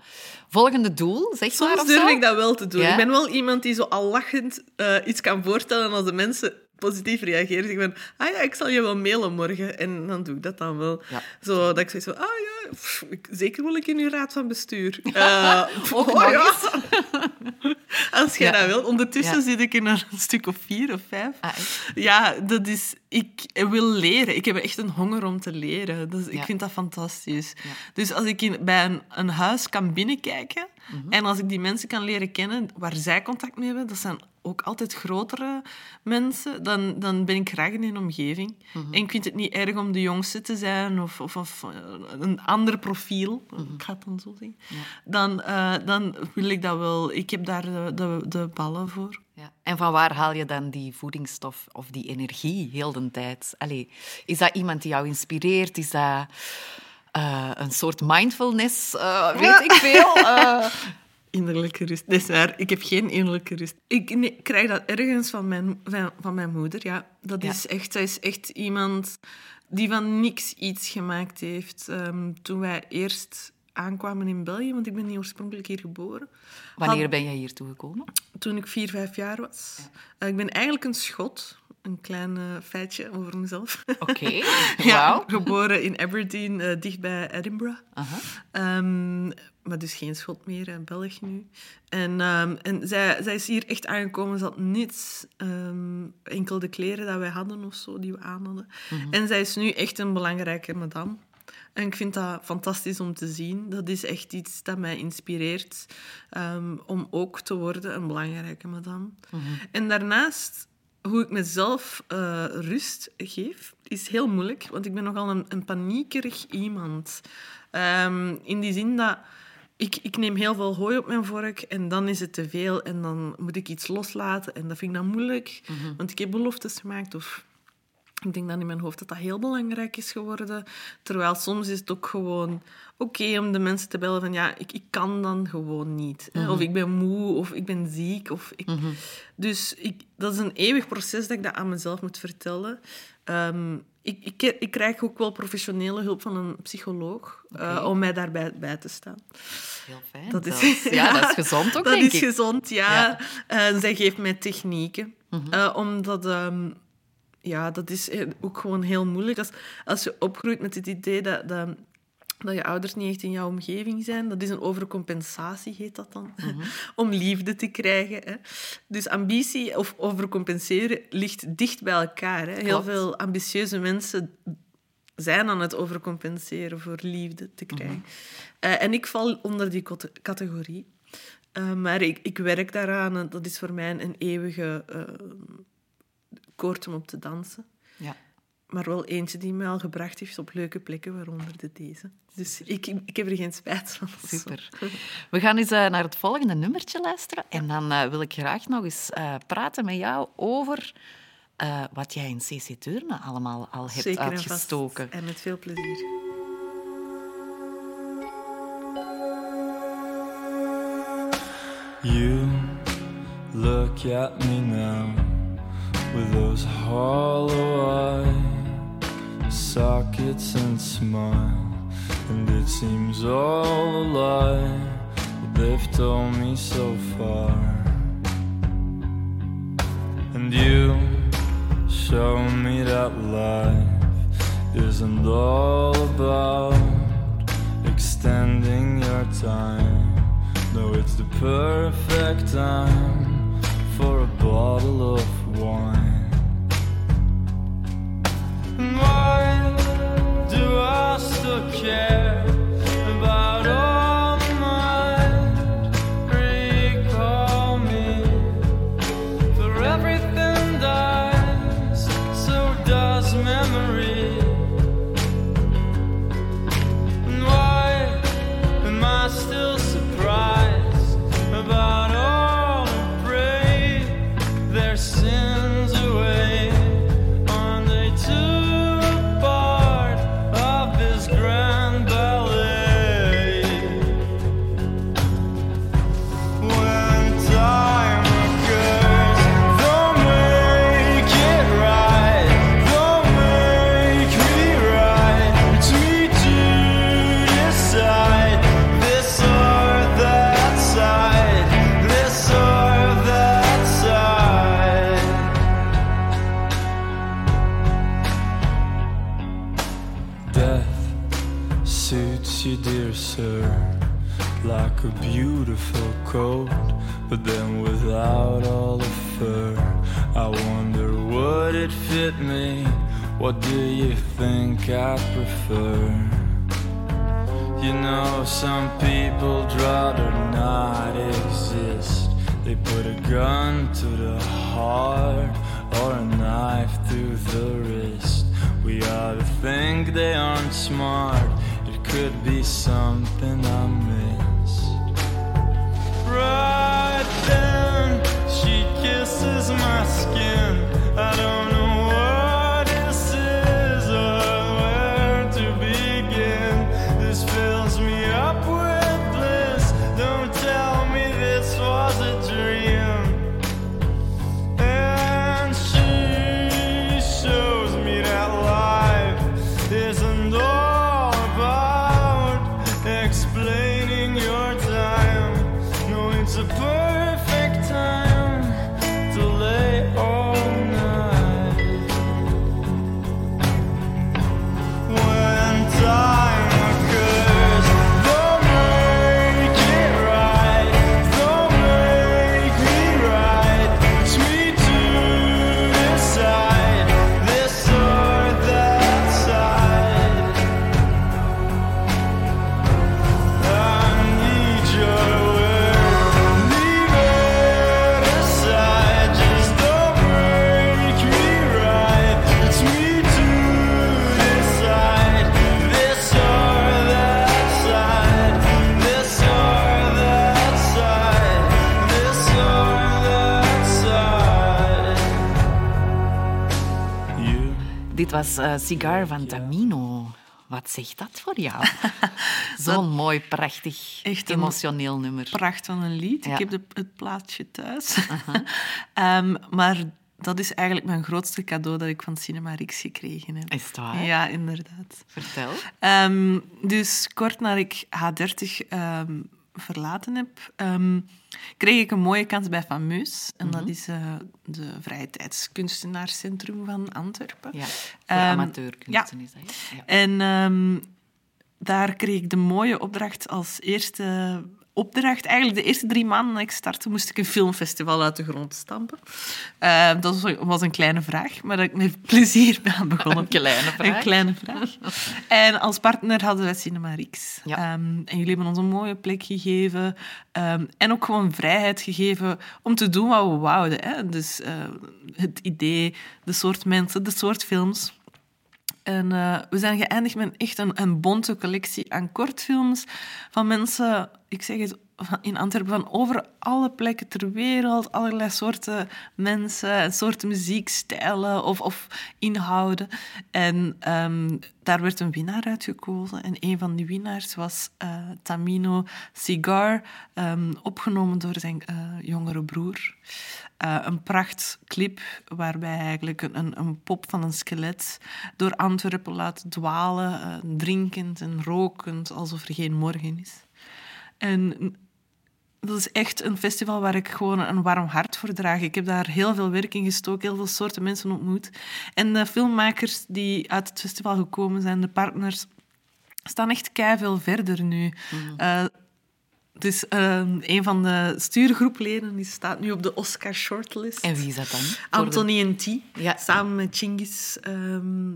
volgende doel, zeg maar. Soms durf zo. ik dat wel te doen. Ja? Ik ben wel iemand die zo al lachend iets kan voorstellen als de mensen positief reageren. Ik ben, ah ja, ik zal je wel mailen morgen. En dan doe ik dat dan wel. Ja. Zo dat ik zoiets van, ah ja, pff, zeker wil ik in uw raad van bestuur. Ook oh nog ja. Als jij Ja. dat wilt. Ondertussen Ja. zit ik in een stuk of vier of vijf. Ah? Ja, dat is... Ik wil leren. Ik heb echt een honger om te leren. Dus. Ik vind dat fantastisch. Dus als ik in, bij een, een huis kan binnenkijken Mhm. en als ik die mensen kan leren kennen waar zij contact mee hebben, dat zijn ook altijd grotere mensen, dan, dan ben ik graag in een omgeving. En ik vind het niet erg om de jongste te zijn of, of, of eh, een ander profiel, ik ga het dan zo zeggen. Dan, eh, dan wil ik dat wel. Ik heb daar de, de, de ballen voor. Ja. En van waar haal je dan die voedingsstof of die energie heel de tijd? Allee, is dat iemand die jou inspireert? Is dat eh, een soort mindfulness? Eh, weet ik veel. Eh, Innerlijke rust. Dat is waar. Ik heb geen innerlijke rust. Ik nee, krijg dat ergens van mijn, van, van mijn moeder. Ja, dat Ja. is echt, zij is echt iemand die van niks iets gemaakt heeft. Ehm, toen wij eerst aankwamen in België, want ik ben niet oorspronkelijk hier geboren. wanneer had- ben jij hier toegekomen? Toen ik vier, vijf jaar was. Ik ben eigenlijk een schot. Een klein eh, feitje over mezelf. Oké, Ja, geboren in Aberdeen, eh, dicht bij Edinburgh. Aha. Ehm, maar dus geen schot meer, in België nu. En, ehm, en zij, zij is hier echt aangekomen, ze had niets. ehm, enkel de kleren dat wij hadden of zo, die we aan hadden. En zij is nu echt een belangrijke madame. En ik vind dat fantastisch om te zien. Dat is echt iets dat mij inspireert om ook te worden een belangrijke madame. En daarnaast, hoe ik mezelf eh, rust geef, is heel moeilijk. Want ik ben nogal een, een paniekerig iemand. Ehm, in die zin dat ik, ik neem heel veel hooi op mijn vork en dan is het te veel en dan moet ik iets loslaten en dat vind ik dan moeilijk. Want ik heb beloftes gemaakt of ik denk dan in mijn hoofd dat dat heel belangrijk is geworden. Terwijl soms is het ook gewoon oké om de mensen te bellen van ja, ik, ik kan dan gewoon niet. hè. Of ik ben moe, of ik ben ziek. Of ik... Dus ik, dat is een eeuwig proces dat ik dat aan mezelf moet vertellen. Ehm, ik, ik, ik krijg ook wel professionele hulp van een psycholoog eh, om mij daarbij bij te staan. Heel fijn. Dat is- zelfs. ja, dat is gezond ook, dat denk is ik. gezond, ja. Ja. En zij geeft mij technieken. Mhm. Eh, omdat... ehm, ja, dat is eh, ook gewoon heel moeilijk. Als, als je opgroeit met het idee dat, dat, dat je ouders niet echt in jouw omgeving zijn, dat is een overcompensatie, heet dat dan, Mhm. om liefde te krijgen. Hè. Dus ambitie of overcompenseren ligt dicht bij elkaar. Hè. Heel veel ambitieuze mensen zijn aan het overcompenseren voor liefde te krijgen. Eh, en ik val onder die cate- categorie. Eh, maar ik, ik werk daaraan en dat is voor mij een eeuwige koord om op te dansen. Ja. Maar wel eentje die mij al gebracht heeft op leuke plekken, waaronder de deze. Dus ik, ik heb er geen spijt van. Super. We gaan eens eh, naar het volgende nummertje luisteren. En dan eh, wil ik graag nog eens eh, praten met jou over eh, wat jij in CC Deurne allemaal al hebt Zeker en uitgestoken. vast. En met veel plezier. You look at me now with those hollow eye sockets and smile, and it seems all a lie. But they've told me so far, and you show me that life isn't all about extending your time. No, it's the perfect time for a bottle of wine. Why do I still care about all What do you think I prefer? You know, some people'd rather not exist. They put a gun to the heart or a knife through the wrist. We ought to think they aren't smart. It could be something I missed. Right then, she kisses my skin. Dit was eh, Cigar van Tamino. Wat zegt dat voor jou? Zo'n mooi, prachtig, Echt emotioneel nummer. pracht van een lied. Ja. Ik heb de, het plaatje thuis. Ehm, maar dat is eigenlijk mijn grootste cadeau dat ik van Cinema Rix gekregen heb. Is het waar? Ja, inderdaad. Vertel. Ehm, dus kort nadat ik H30 ehm, verlaten heb, ehm, kreeg ik een mooie kans bij Fameus. En dat is eh de vrije tijdskunstenaarscentrum van Antwerpen. Ja, voor amateurkunsten is dat. hè? Ja. En ehm, daar kreeg ik de mooie opdracht als eerste opdracht. Eigenlijk de eerste drie maanden dat ik startte, moest ik een filmfestival uit de grond stampen. Ehm, dat was, was een kleine vraag, maar dat ik met plezier ben aan begonnen. Een kleine vraag. Een kleine vraag. en als partner hadden wij Cinema Rix. Ja. Ehm, en jullie hebben ons een mooie plek gegeven. ehm, en ook gewoon vrijheid gegeven om te doen wat we wouden. Hè? Dus eh, het idee, de soort mensen, de soort films. En eh, we zijn geëindigd met echt een, een bonte collectie aan kortfilms van mensen, ik zeg het in Antwerpen, van over alle plekken ter wereld, allerlei soorten mensen, en soorten muziekstijlen of, of inhouden. En ehm, daar werd een winnaar uitgekozen. En een van die winnaars was eh, Tamino Cigar, ehm, opgenomen door zijn eh, jongere broer. Eh, een prachtclip waarbij hij eigenlijk een, een, pop van een skelet door Antwerpen laat dwalen, eh, drinkend en rokend, alsof er geen morgen is. En dat is echt een festival waar ik gewoon een warm hart voor draag. Ik heb daar heel veel werk in gestoken, heel veel soorten mensen ontmoet. En de filmmakers die uit het festival gekomen zijn, de partners, staan echt veel verder nu. Eh, dus eh, een van de stuurgroepleden die staat nu op de Oscar shortlist. En wie is dat dan? De- Anthony en T, Ja. samen met Chingis ehm,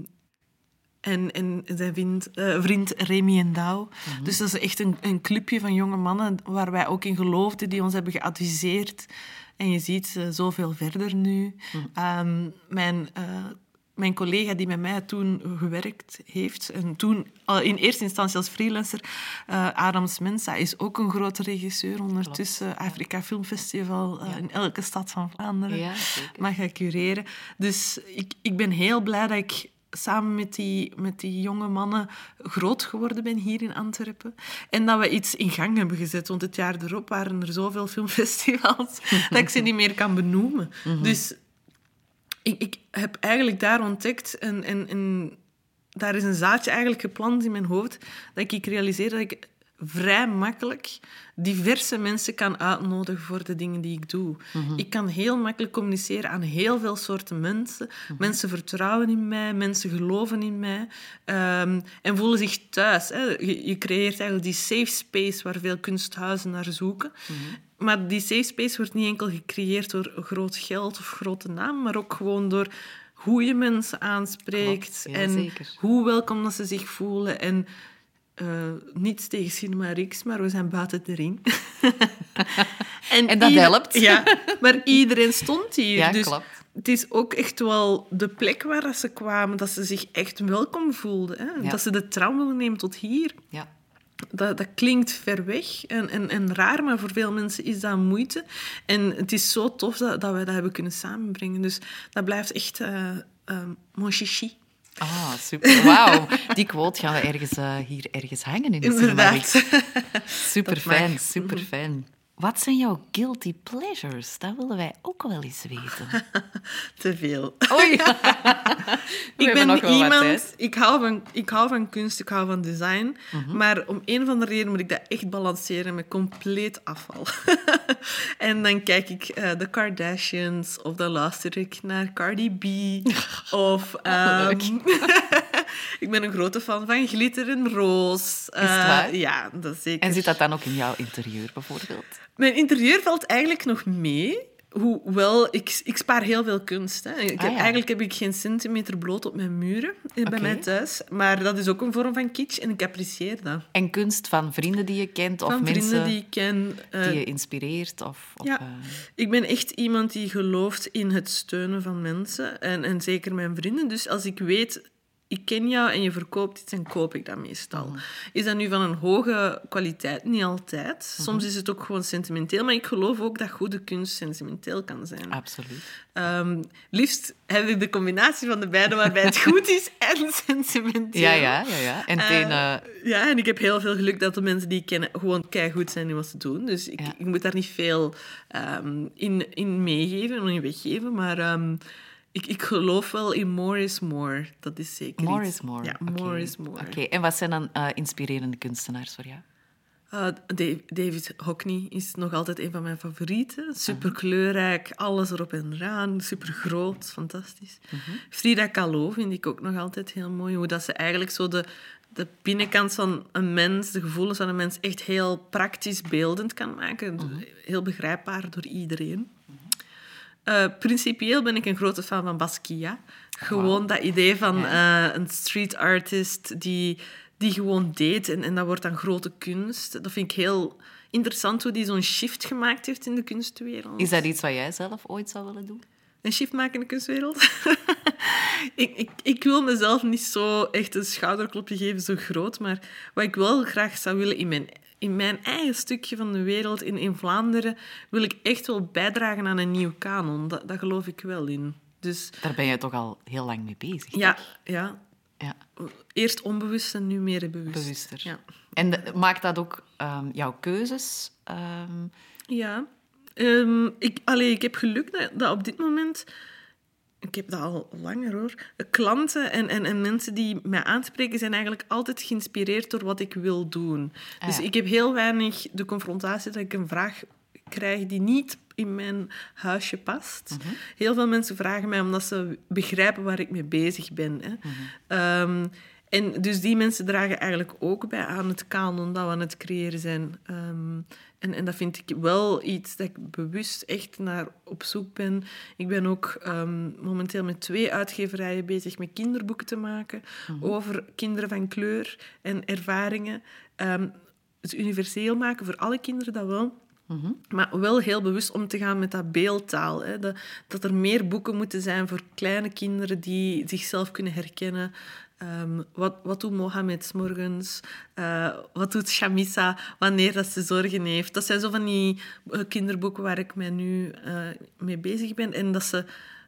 en, en zijn vriend, eh, vriend Remy en Douw. Mhm. Dus dat is echt een, een clubje van jonge mannen waar wij ook in geloofden, die ons hebben geadviseerd. En je ziet eh, zoveel verder nu. Mhm. Ehm, mijn, eh, mijn collega die met mij toen gewerkt heeft, en toen in eerste instantie als freelancer, eh Adams Mensa, is ook een grote regisseur ondertussen. Afrika Filmfestival eh, in elke stad van Vlaanderen Ja, mag ik cureren. Dus ik, ik ben heel blij dat ik samen met die, met die jonge mannen groot geworden ben hier in Antwerpen. En dat we iets in gang hebben gezet. Want het jaar erop waren er zoveel filmfestivals dat ik ze niet meer kan benoemen. Dus ik, ik heb eigenlijk daar ontdekt en, daar is een zaadje eigenlijk geplant in mijn hoofd dat ik realiseer dat ik vrij makkelijk diverse mensen kan uitnodigen voor de dingen die ik doe. Ik kan heel makkelijk communiceren aan heel veel soorten mensen. Mensen vertrouwen in mij, mensen geloven in mij ehm, en voelen zich thuis. Hè. Je, je creëert eigenlijk die safe space waar veel kunsthuizen naar zoeken. Maar die safe space wordt niet enkel gecreëerd door groot geld of grote naam, maar ook gewoon door hoe je mensen aanspreekt Klopt, ja, en zeker. hoe welkom dat ze zich voelen. En eh, niets tegen Cinema Rix, maar we zijn buiten de ring. En dat ieder- helpt. Ja, maar iedereen stond hier. Ja, dus klopt. het is ook echt wel de plek waar ze kwamen, dat ze zich echt welkom voelden. Hè? Ja. Dat ze de tram wilden nemen tot hier. Ja. Dat, dat klinkt ver weg en, en, en raar, maar voor veel mensen is dat moeite. En het is zo tof dat, dat wij dat hebben kunnen samenbrengen. Dus dat blijft echt eh, mon chichi. Ah, super. Wauw. Die quote gaan we ergens, eh, hier ergens hangen in de Inderdaad. Cinemarkt. Super fijn, super fijn. Wat zijn jouw guilty pleasures? Dat willen wij ook wel eens weten. Te veel. Oei. ik ben wat iemand, ik hou, van, ik hou van kunst, ik hou van design. Mhm. Maar om een of andere reden moet ik dat echt balanceren met compleet afval. en dan kijk ik eh de Kardashians of dan luister ik naar Cardi B. of ehm, ik ben een grote fan van glitter en roos. waar? Ja, dat zeker. En zit dat dan ook in jouw interieur, bijvoorbeeld? Mijn interieur valt eigenlijk nog mee. Hoewel, ik, ik spaar heel veel kunst. Hè. Ik Ah, heb, ja. Eigenlijk heb ik geen centimeter bloot op mijn muren eh, bij Oké. mij thuis. Maar dat is ook een vorm van kitsch en ik apprecieer dat. En kunst van vrienden die je kent of van mensen vrienden die ik ken. eh, die je inspireert? Of, of, ja. eh, Ik ben echt iemand die gelooft in het steunen van mensen. En, en zeker mijn vrienden. Dus als ik weet, ik ken jou en je verkoopt iets, dan koop ik dat meestal. Mhm. Is dat nu van een hoge kwaliteit? Niet altijd. Mhm. Soms is het ook gewoon sentimenteel. Maar ik geloof ook dat goede kunst sentimenteel kan zijn. absoluut. Ehm, liefst heb ik de combinatie van de beide, waarbij het goed is en sentimenteel. Ja, ja, ja. ja. En Eh, ja, en ik heb heel veel geluk dat de mensen die ik ken gewoon goed zijn in wat ze doen. Dus ik, Ja. ik moet daar niet veel ehm, in, in meegeven en in weggeven. Maar ehm, ik, ik geloof wel in more is more. Dat is zeker more iets. is more. Ja, more is more. Oké, En wat zijn dan eh, inspirerende kunstenaars voor jou? Uh, Dave- David Hockney is nog altijd een van mijn favorieten. Super kleurrijk, alles erop en eraan. Super groot, fantastisch. Frida Kahlo vind ik ook nog altijd heel mooi. Hoe dat ze eigenlijk zo de, de binnenkant van een mens, de gevoelens van een mens, echt heel praktisch beeldend kan maken. Heel begrijpbaar door iedereen. Eh, principieel ben ik een grote fan van Basquiat. Gewoon dat idee van eh, een street artist die, die gewoon deed en, en dat wordt dan grote kunst. Dat vind ik heel interessant hoe die zo'n shift gemaakt heeft in de kunstwereld. Is dat iets wat jij zelf ooit zou willen doen? Een shift maken in de kunstwereld? ik, ik, ik wil mezelf niet zo echt een schouderklopje geven, zo groot. Maar wat ik wel graag zou willen in mijn, in mijn eigen stukje van de wereld, in, in Vlaanderen, wil ik echt wel bijdragen aan een nieuw kanon. Dat, dat geloof ik wel in. Dus Daar ben je toch al heel lang mee bezig? ja, ja, ja. eerst onbewust en nu meer bewust. Bewuster. Ja. En de- maakt dat ook ehm, jouw keuzes? ehm, Ja. Ehm, ik, allee, ik heb geluk dat, dat op dit moment... Ik heb dat al langer hoor. Klanten en, en, en mensen die mij aanspreken zijn eigenlijk altijd geïnspireerd door wat ik wil doen. Ah, Dus ik heb heel weinig de confrontatie dat ik een vraag krijg die niet in mijn huisje past. Mhm. Heel veel mensen vragen mij omdat ze begrijpen waar ik mee bezig ben. Hè. Mhm. Ehm, en dus die mensen dragen eigenlijk ook bij aan het kanon dat we aan het creëren zijn. Ehm, en, en dat vind ik wel iets dat ik bewust echt naar op zoek ben. Ik ben ook ehm, momenteel met twee uitgeverijen bezig met kinderboeken te maken over kinderen van kleur en ervaringen. Het universeel maken voor alle kinderen, dat wel. Maar wel heel bewust om te gaan met dat beeldtaal. Hè. Dat, dat er meer boeken moeten zijn voor kleine kinderen die zichzelf kunnen herkennen. Ehm, wat, wat doet Mohammed 's morgens? Eh, wat doet Shamisa wanneer dat ze zorgen heeft? Dat zijn zo van die eh, kinderboeken waar ik mij nu eh, mee bezig ben. En dat ze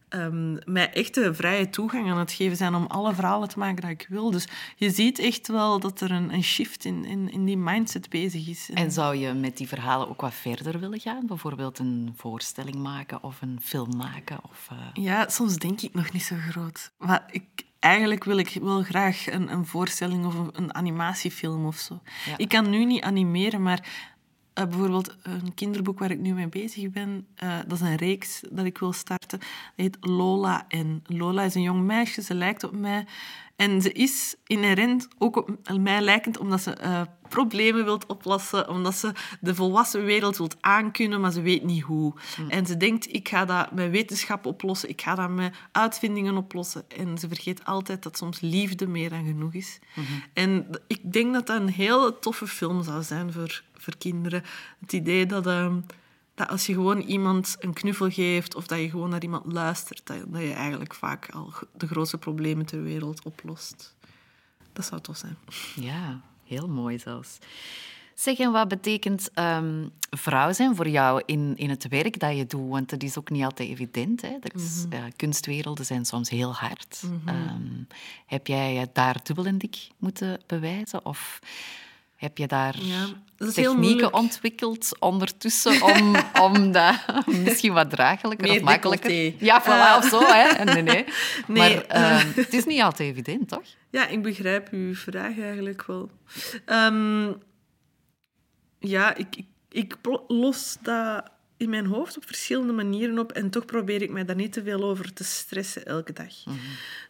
ehm, mij echt de vrije toegang aan het geven zijn om alle verhalen te maken dat ik wil. Dus je ziet echt wel dat er een, een shift in, in, in die mindset bezig is. En zou je met die verhalen ook wat verder willen gaan? Bijvoorbeeld een voorstelling maken of een film maken? Of, Ja, soms denk ik nog niet zo groot. Maar ik, eigenlijk wil ik wel graag een, een voorstelling of een, een animatiefilm of zo. Ja. Ik kan nu niet animeren, maar eh, bijvoorbeeld een kinderboek waar ik nu mee bezig ben, eh, dat is een reeks dat ik wil starten. Dat heet Lola. En Lola is een jong meisje, ze lijkt op mij. En ze is inherent ook op mij lijkend, omdat ze eh, problemen wilt oplossen, omdat ze de volwassen wereld wilt aankunnen, maar ze weet niet hoe. En ze denkt, ik ga dat met wetenschap oplossen, ik ga dat met uitvindingen oplossen. En ze vergeet altijd dat soms liefde meer dan genoeg is. En ik denk dat dat een heel toffe film zou zijn voor, voor kinderen. Het idee dat... ehm, dat als je gewoon iemand een knuffel geeft of dat je gewoon naar iemand luistert, dat, dat je eigenlijk vaak al de grootste problemen ter wereld oplost. Dat zou tof zijn. Ja, heel mooi zelfs. Zeg, en wat betekent ehm, vrouw zijn voor jou in, in het werk dat je doet? Want dat is ook niet altijd evident. Hè? Dat is, ja, kunstwerelden zijn soms heel hard. Ehm, heb jij daar dubbel en dik moeten bewijzen? Of heb je daar Ja, technieken ontwikkeld ondertussen om, om dat misschien wat draaglijker Meer of makkelijker... Ja, voilà, of zo. Hè? Nee, nee. Nee, Maar ehm, het is niet altijd evident, toch? Ja, ik begrijp uw vraag eigenlijk wel. Ehm, ja, ik, ik, ik los dat in mijn hoofd op verschillende manieren op en toch probeer ik mij daar niet te veel over te stressen elke dag.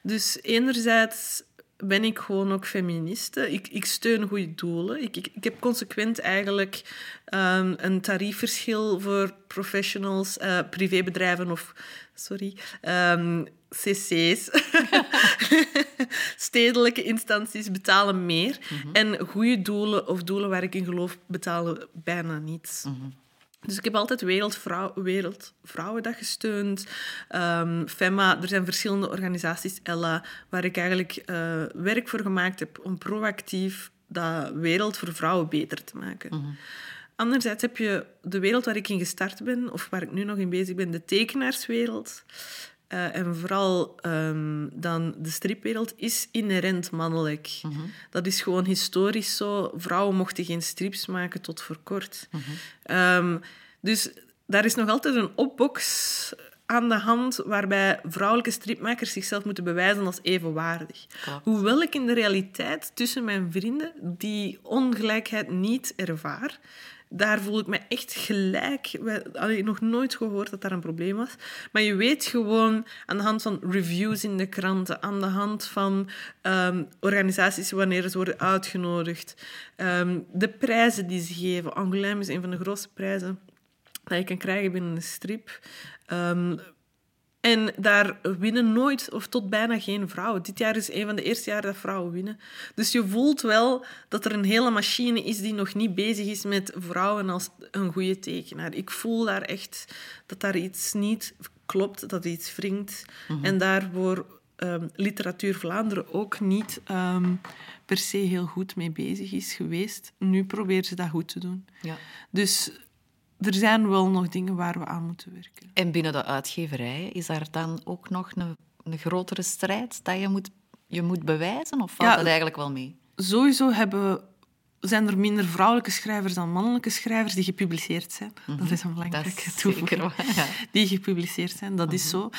Dus enerzijds ben ik gewoon ook feministe. Ik, ik steun goede doelen. Ik, ik, ik heb consequent eigenlijk ehm, een tariefverschil voor professionals, eh, privébedrijven of, sorry, ehm, cc's. Stedelijke instanties betalen meer. En goede doelen of doelen waar ik in geloof betalen bijna niets. Dus ik heb altijd Wereldvrouw, Wereldvrouwendag gesteund. Ehm, FEMA, er zijn verschillende organisaties, Ella, waar ik eigenlijk eh, werk voor gemaakt heb om proactief dat wereld voor vrouwen beter te maken. Anderzijds heb je de wereld waar ik in gestart ben, of waar ik nu nog in bezig ben, de tekenaarswereld. Eh, en vooral ehm, dan de stripwereld is inherent mannelijk. Dat is gewoon historisch zo. Vrouwen mochten geen strips maken tot voor kort. Ehm, dus daar is nog altijd een opbox aan de hand waarbij vrouwelijke stripmakers zichzelf moeten bewijzen als evenwaardig. Hoewel ik in de realiteit tussen mijn vrienden die ongelijkheid niet ervaar, daar voel ik me echt gelijk. Hadden nog nooit gehoord dat daar een probleem was. Maar je weet gewoon aan de hand van reviews in de kranten, aan de hand van ehm, organisaties wanneer ze worden uitgenodigd, ehm, de prijzen die ze geven. Angoulême is een van de grootste prijzen dat je kan krijgen binnen een strip. Ehm, en daar winnen nooit of tot bijna geen vrouwen. Dit jaar is een van de eerste jaren dat vrouwen winnen. Dus je voelt wel dat er een hele machine is die nog niet bezig is met vrouwen als een goede tekenaar. Ik voel daar echt dat daar iets niet klopt, dat iets wringt. En daarvoor ehm, Literatuur Vlaanderen ook niet ehm, per se heel goed mee bezig is geweest. Nu proberen ze dat goed te doen. Ja. Dus er zijn wel nog dingen waar we aan moeten werken. En binnen de uitgeverijen is daar dan ook nog een, een grotere strijd dat je moet, je moet bewijzen? Of valt Ja, dat eigenlijk wel mee? Sowieso hebben, zijn er minder vrouwelijke schrijvers dan mannelijke schrijvers die gepubliceerd zijn. Dat is een belangrijke toevoeging. zeker waar, ja. Die gepubliceerd zijn, dat is zo.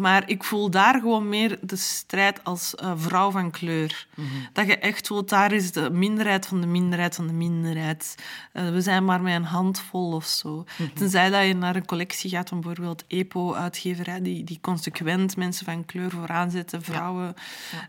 Maar ik voel daar gewoon meer de strijd als eh, vrouw van kleur. Dat je echt voelt, daar is de minderheid van de minderheid van de minderheid. Eh, we zijn maar met een handvol of zo. Tenzij dat je naar een collectie gaat van bijvoorbeeld EPO-uitgeverij, die, die consequent mensen van kleur vooraan zetten, vrouwen.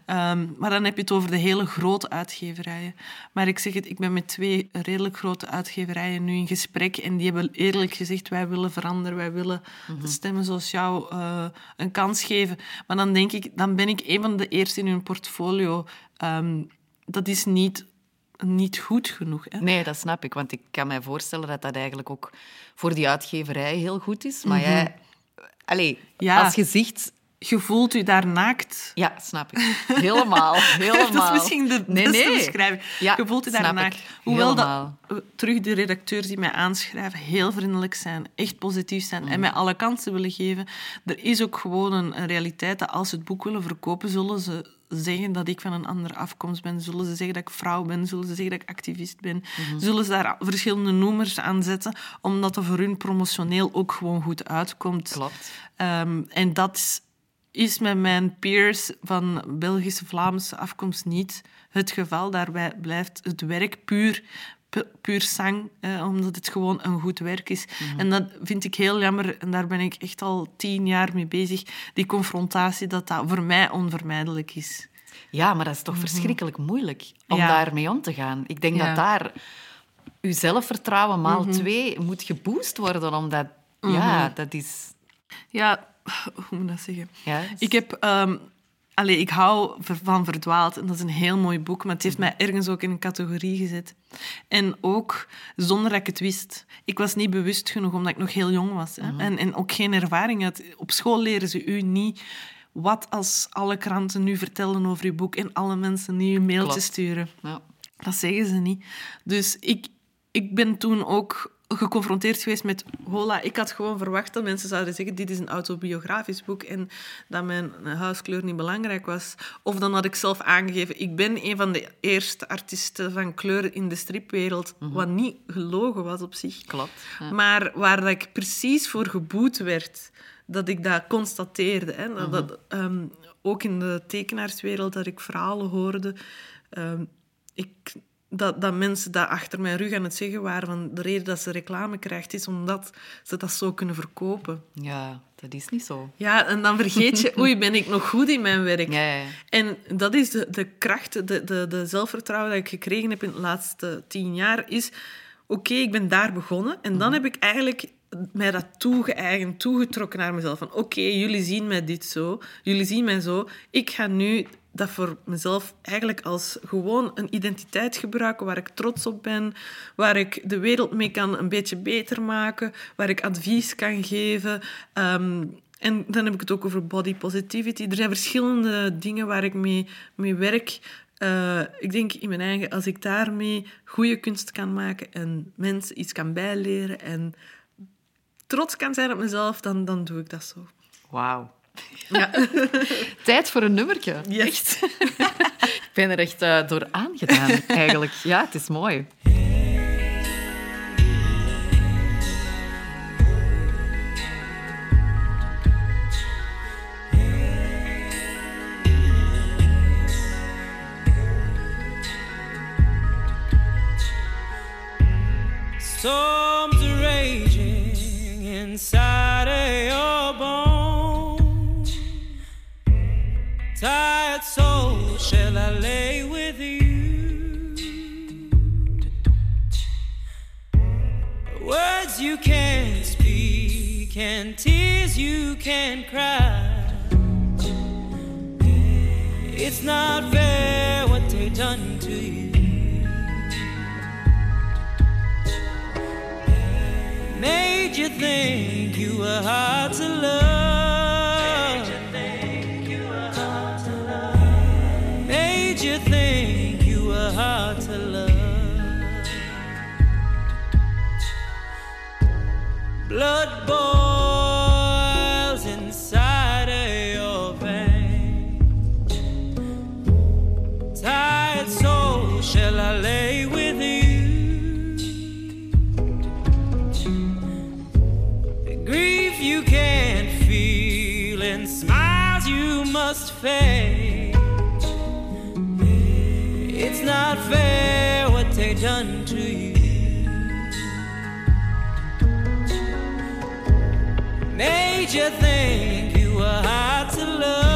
Ehm, maar dan heb je het over de hele grote uitgeverijen. Maar ik zeg het, ik ben met twee redelijk grote uitgeverijen nu in gesprek en die hebben eerlijk gezegd, wij willen veranderen, wij willen de stemmen zoals jou eh, een kans geven. Maar dan denk ik, dan ben ik een van de eerste in hun portfolio. Ehm, dat is niet, niet goed genoeg. Hè? Nee, dat snap ik. Want ik kan mij voorstellen dat dat eigenlijk ook voor die uitgeverij heel goed is. Maar jij... Allee, Ja. als gezicht... Je voelt je daar naakt. Ja, snap ik. Helemaal, helemaal. Dat is misschien de Nee, beste nee. beschrijving. Ja, je voelt je snap daarna. ik. Hoewel Helemaal. terug de redacteurs die mij aanschrijven heel vriendelijk zijn, echt positief zijn en mij alle kansen willen geven. Er is ook gewoon een, een realiteit dat als ze het boek willen verkopen, zullen ze zeggen dat ik van een andere afkomst ben. Zullen ze zeggen dat ik vrouw ben. Zullen ze zeggen dat ik activist ben. Zullen ze daar verschillende noemers aan zetten, omdat dat voor hun promotioneel ook gewoon goed uitkomt. Klopt. Ehm, en dat is- met mijn peers van Belgische, Vlaamse afkomst niet het geval. Daarbij blijft het werk puur, pu- puur zang, eh, omdat het gewoon een goed werk is. En dat vind ik heel jammer. En daar ben ik echt al tien jaar mee bezig. Die confrontatie, dat dat voor mij onvermijdelijk is. Ja, maar dat is toch verschrikkelijk moeilijk om Ja. daarmee om te gaan. Ik denk Ja. dat daar uw zelfvertrouwen maal twee moet geboost worden, omdat... Ja, dat is... Ja, hoe moet ik dat zeggen? Ja, Ik heb... allee, ik hou van Verdwaald en dat is een heel mooi boek, maar het heeft mij ergens ook in een categorie gezet. En ook zonder dat ik het wist. Ik was niet bewust genoeg, omdat ik nog heel jong was. Hè? En, en ook geen ervaring had. Op school leren ze u niet wat als alle kranten nu vertellen over uw boek en alle mensen die u mailtjes Klopt. sturen. Ja. Dat zeggen ze niet. Dus ik, ik ben toen ook geconfronteerd geweest met... Hola, ik had gewoon verwacht dat mensen zouden zeggen... Dit is een autobiografisch boek en dat mijn huiskleur niet belangrijk was. Of dan had ik zelf aangegeven... Ik ben een van de eerste artiesten van kleur in de stripwereld. Wat niet gelogen was op zich. Klopt, ja. Maar waar dat ik precies voor geboet werd... Dat ik dat constateerde. Hè? Dat, dat, ehm, ook in de tekenaarswereld, dat ik verhalen hoorde... ehm, ik, dat, dat mensen dat achter mijn rug aan het zeggen waren van de reden dat ze reclame krijgt is omdat ze dat zo kunnen verkopen. ja, dat is niet zo. Ja, en dan vergeet je, oei, ben ik nog goed in mijn werk? Ja. En dat is de, de kracht, de, de, de zelfvertrouwen dat ik gekregen heb in de laatste tien jaar, is... Oké, ik ben daar begonnen. En dan heb ik eigenlijk mij dat toegeëigend, toegetrokken naar mezelf. Van oké, jullie zien mij dit zo. Jullie zien mij zo. Ik ga nu dat voor mezelf eigenlijk als gewoon een identiteit gebruiken waar ik trots op ben, waar ik de wereld mee kan een beetje beter maken, waar ik advies kan geven. Ehm, en dan heb ik het ook over body positivity. Er zijn verschillende dingen waar ik mee, mee werk. Eh, ik denk in mijn eigen, als ik daarmee goede kunst kan maken en mensen iets kan bijleren en trots kan zijn op mezelf, dan, dan doe ik dat zo. Wauw. Ja. Tijd voor een nummertje. Yes. Echt. Ik ben er echt eh, door aangedaan, eigenlijk. Ja, het is mooi. Inside of your bones. Tired soul, shall I lay with you? Words you can't speak and tears you can't cry. It's not fair what they've done to you. Made you think you were hard to love. Made you think you were hard to love. Made you must fake. It's not fair what they done to you. Made you think you were hard to love.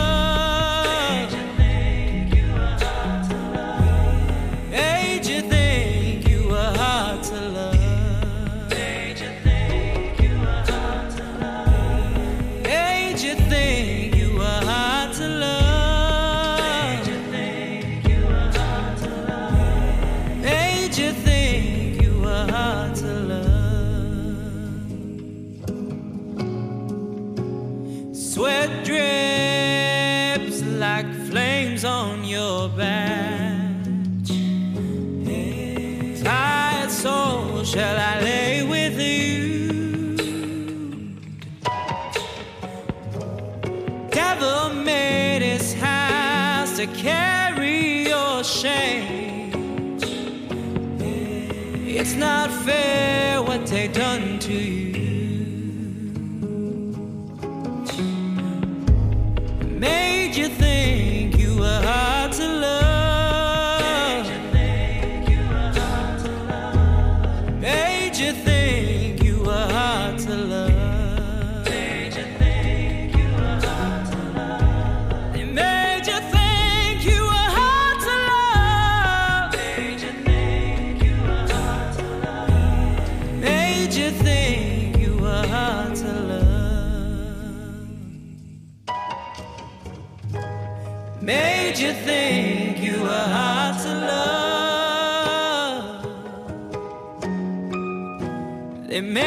They made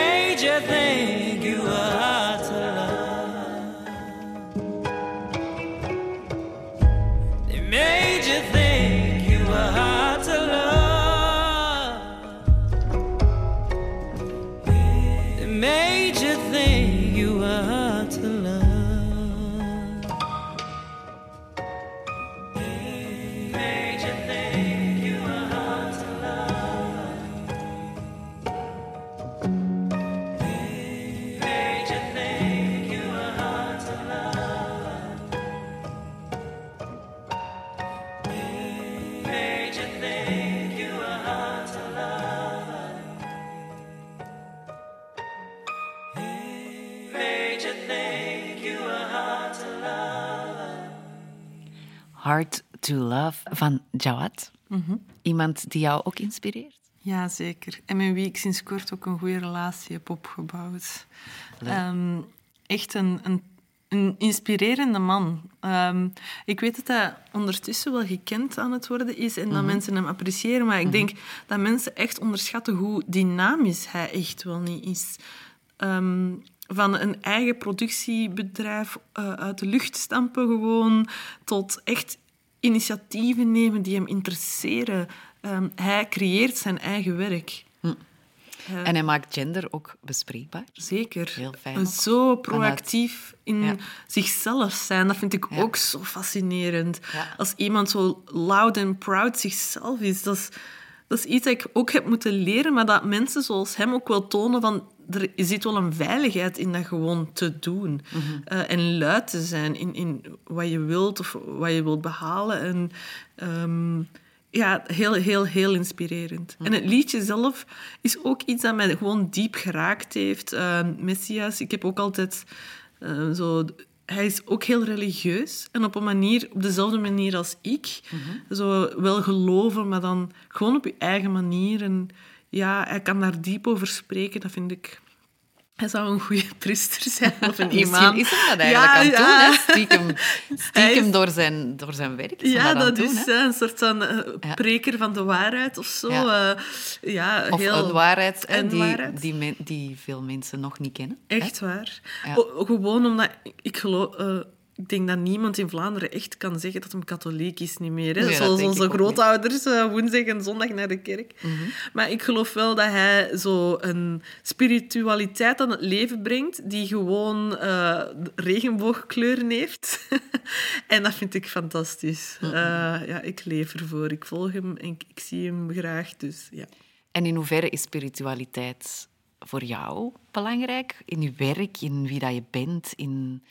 to Love van Jawad. Iemand die jou ook inspireert? Ja, zeker. En met wie ik sinds kort ook een goede relatie heb opgebouwd. Ehm, echt een, een, een inspirerende man. Ehm, ik weet dat hij ondertussen wel gekend aan het worden is en dat mensen hem appreciëren, maar ik denk dat mensen echt onderschatten hoe dynamisch hij echt wel niet is. Ehm, van een eigen productiebedrijf eh, uit de lucht stampen gewoon, tot echt initiatieven nemen die hem interesseren. Ehm, hij creëert zijn eigen werk. En hij maakt gender ook bespreekbaar. Zeker. Heel fijn En. Zo proactief in Ja. zichzelf zijn, dat vind ik Ja. ook zo fascinerend. Ja. Als iemand zo loud en proud zichzelf is, dat is, dat is iets dat ik ook heb moeten leren, maar dat mensen zoals hem ook wel tonen van er zit wel een veiligheid in dat gewoon te doen. Mhm. Eh, en luid te zijn in, in wat je wilt of wat je wilt behalen. En, ehm, ja, heel, heel, heel inspirerend. En het liedje zelf is ook iets dat mij gewoon diep geraakt heeft. Eh, Messias, ik heb ook altijd eh, zo... Hij is ook heel religieus en op een manier, op dezelfde manier als ik. Zo wel geloven, maar dan gewoon op je eigen manier. En ja, hij kan daar diep over spreken, dat vind ik... Hij zou een goede priester zijn of een imam. Is hem dat eigenlijk aan het doen, hè? Stiekem, Hij stiekem is- door, zijn, door zijn werk is Ja, dat, doen, is hè? eh, een soort van eh, Ja. preker van de waarheid of zo. Ja. Ja, ja Of heel... een waarheid, een die, waarheid. Die, men- die veel mensen nog niet kennen. hè? Echt waar. Ja. O- gewoon omdat ik, ik geloof... eh, ik denk dat niemand in Vlaanderen echt kan zeggen dat hem katholiek is niet meer. Hè? Nee, Zoals onze grootouders eh, woensdag en zondag naar de kerk. Mhm. Maar ik geloof wel dat hij zo een spiritualiteit aan het leven brengt die gewoon eh, regenboogkleuren heeft. en dat vind ik fantastisch. Mhm. Eh, ja, ik leef ervoor. Ik volg hem en ik, ik zie hem graag. Dus ja. En in hoeverre is spiritualiteit voor jou belangrijk? In je werk, in wie dat je bent, in...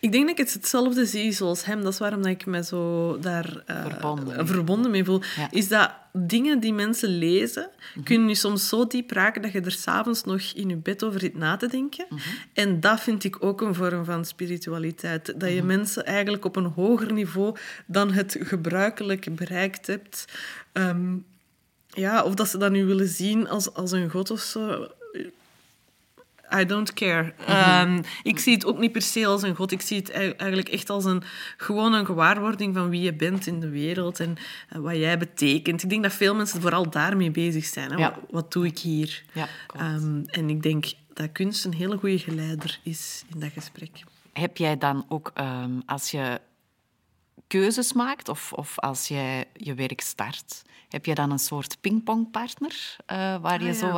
Ik denk dat ik het hetzelfde zie zoals hem. Dat is waarom dat ik me zo daar eh, Verbonden mee. verbonden mee voel. Ja. Is dat dingen die mensen lezen, kunnen je soms zo diep raken dat je er s'avonds nog in je bed over zit na te denken. En dat vind ik ook een vorm van spiritualiteit. Dat je mensen eigenlijk op een hoger niveau dan het gebruikelijke bereikt hebt. Ehm, ja, of dat ze dat nu willen zien als, als een god of zo. I don't care. Ehm, ik zie het ook niet per se als een god. Ik zie het ei- eigenlijk echt als een, gewoon een gewaarwording van wie je bent in de wereld en wat jij betekent. Ik denk dat veel mensen vooral daarmee bezig zijn. Hè? Ja. Wat, wat doe ik hier? Ja. Ehm, en ik denk dat kunst een hele goede geleider is in dat gesprek. Heb jij dan ook, ehm, als je keuzes maakt of, of als jij je werk start, heb je dan een soort pingpongpartner eh, waar je Ah, zo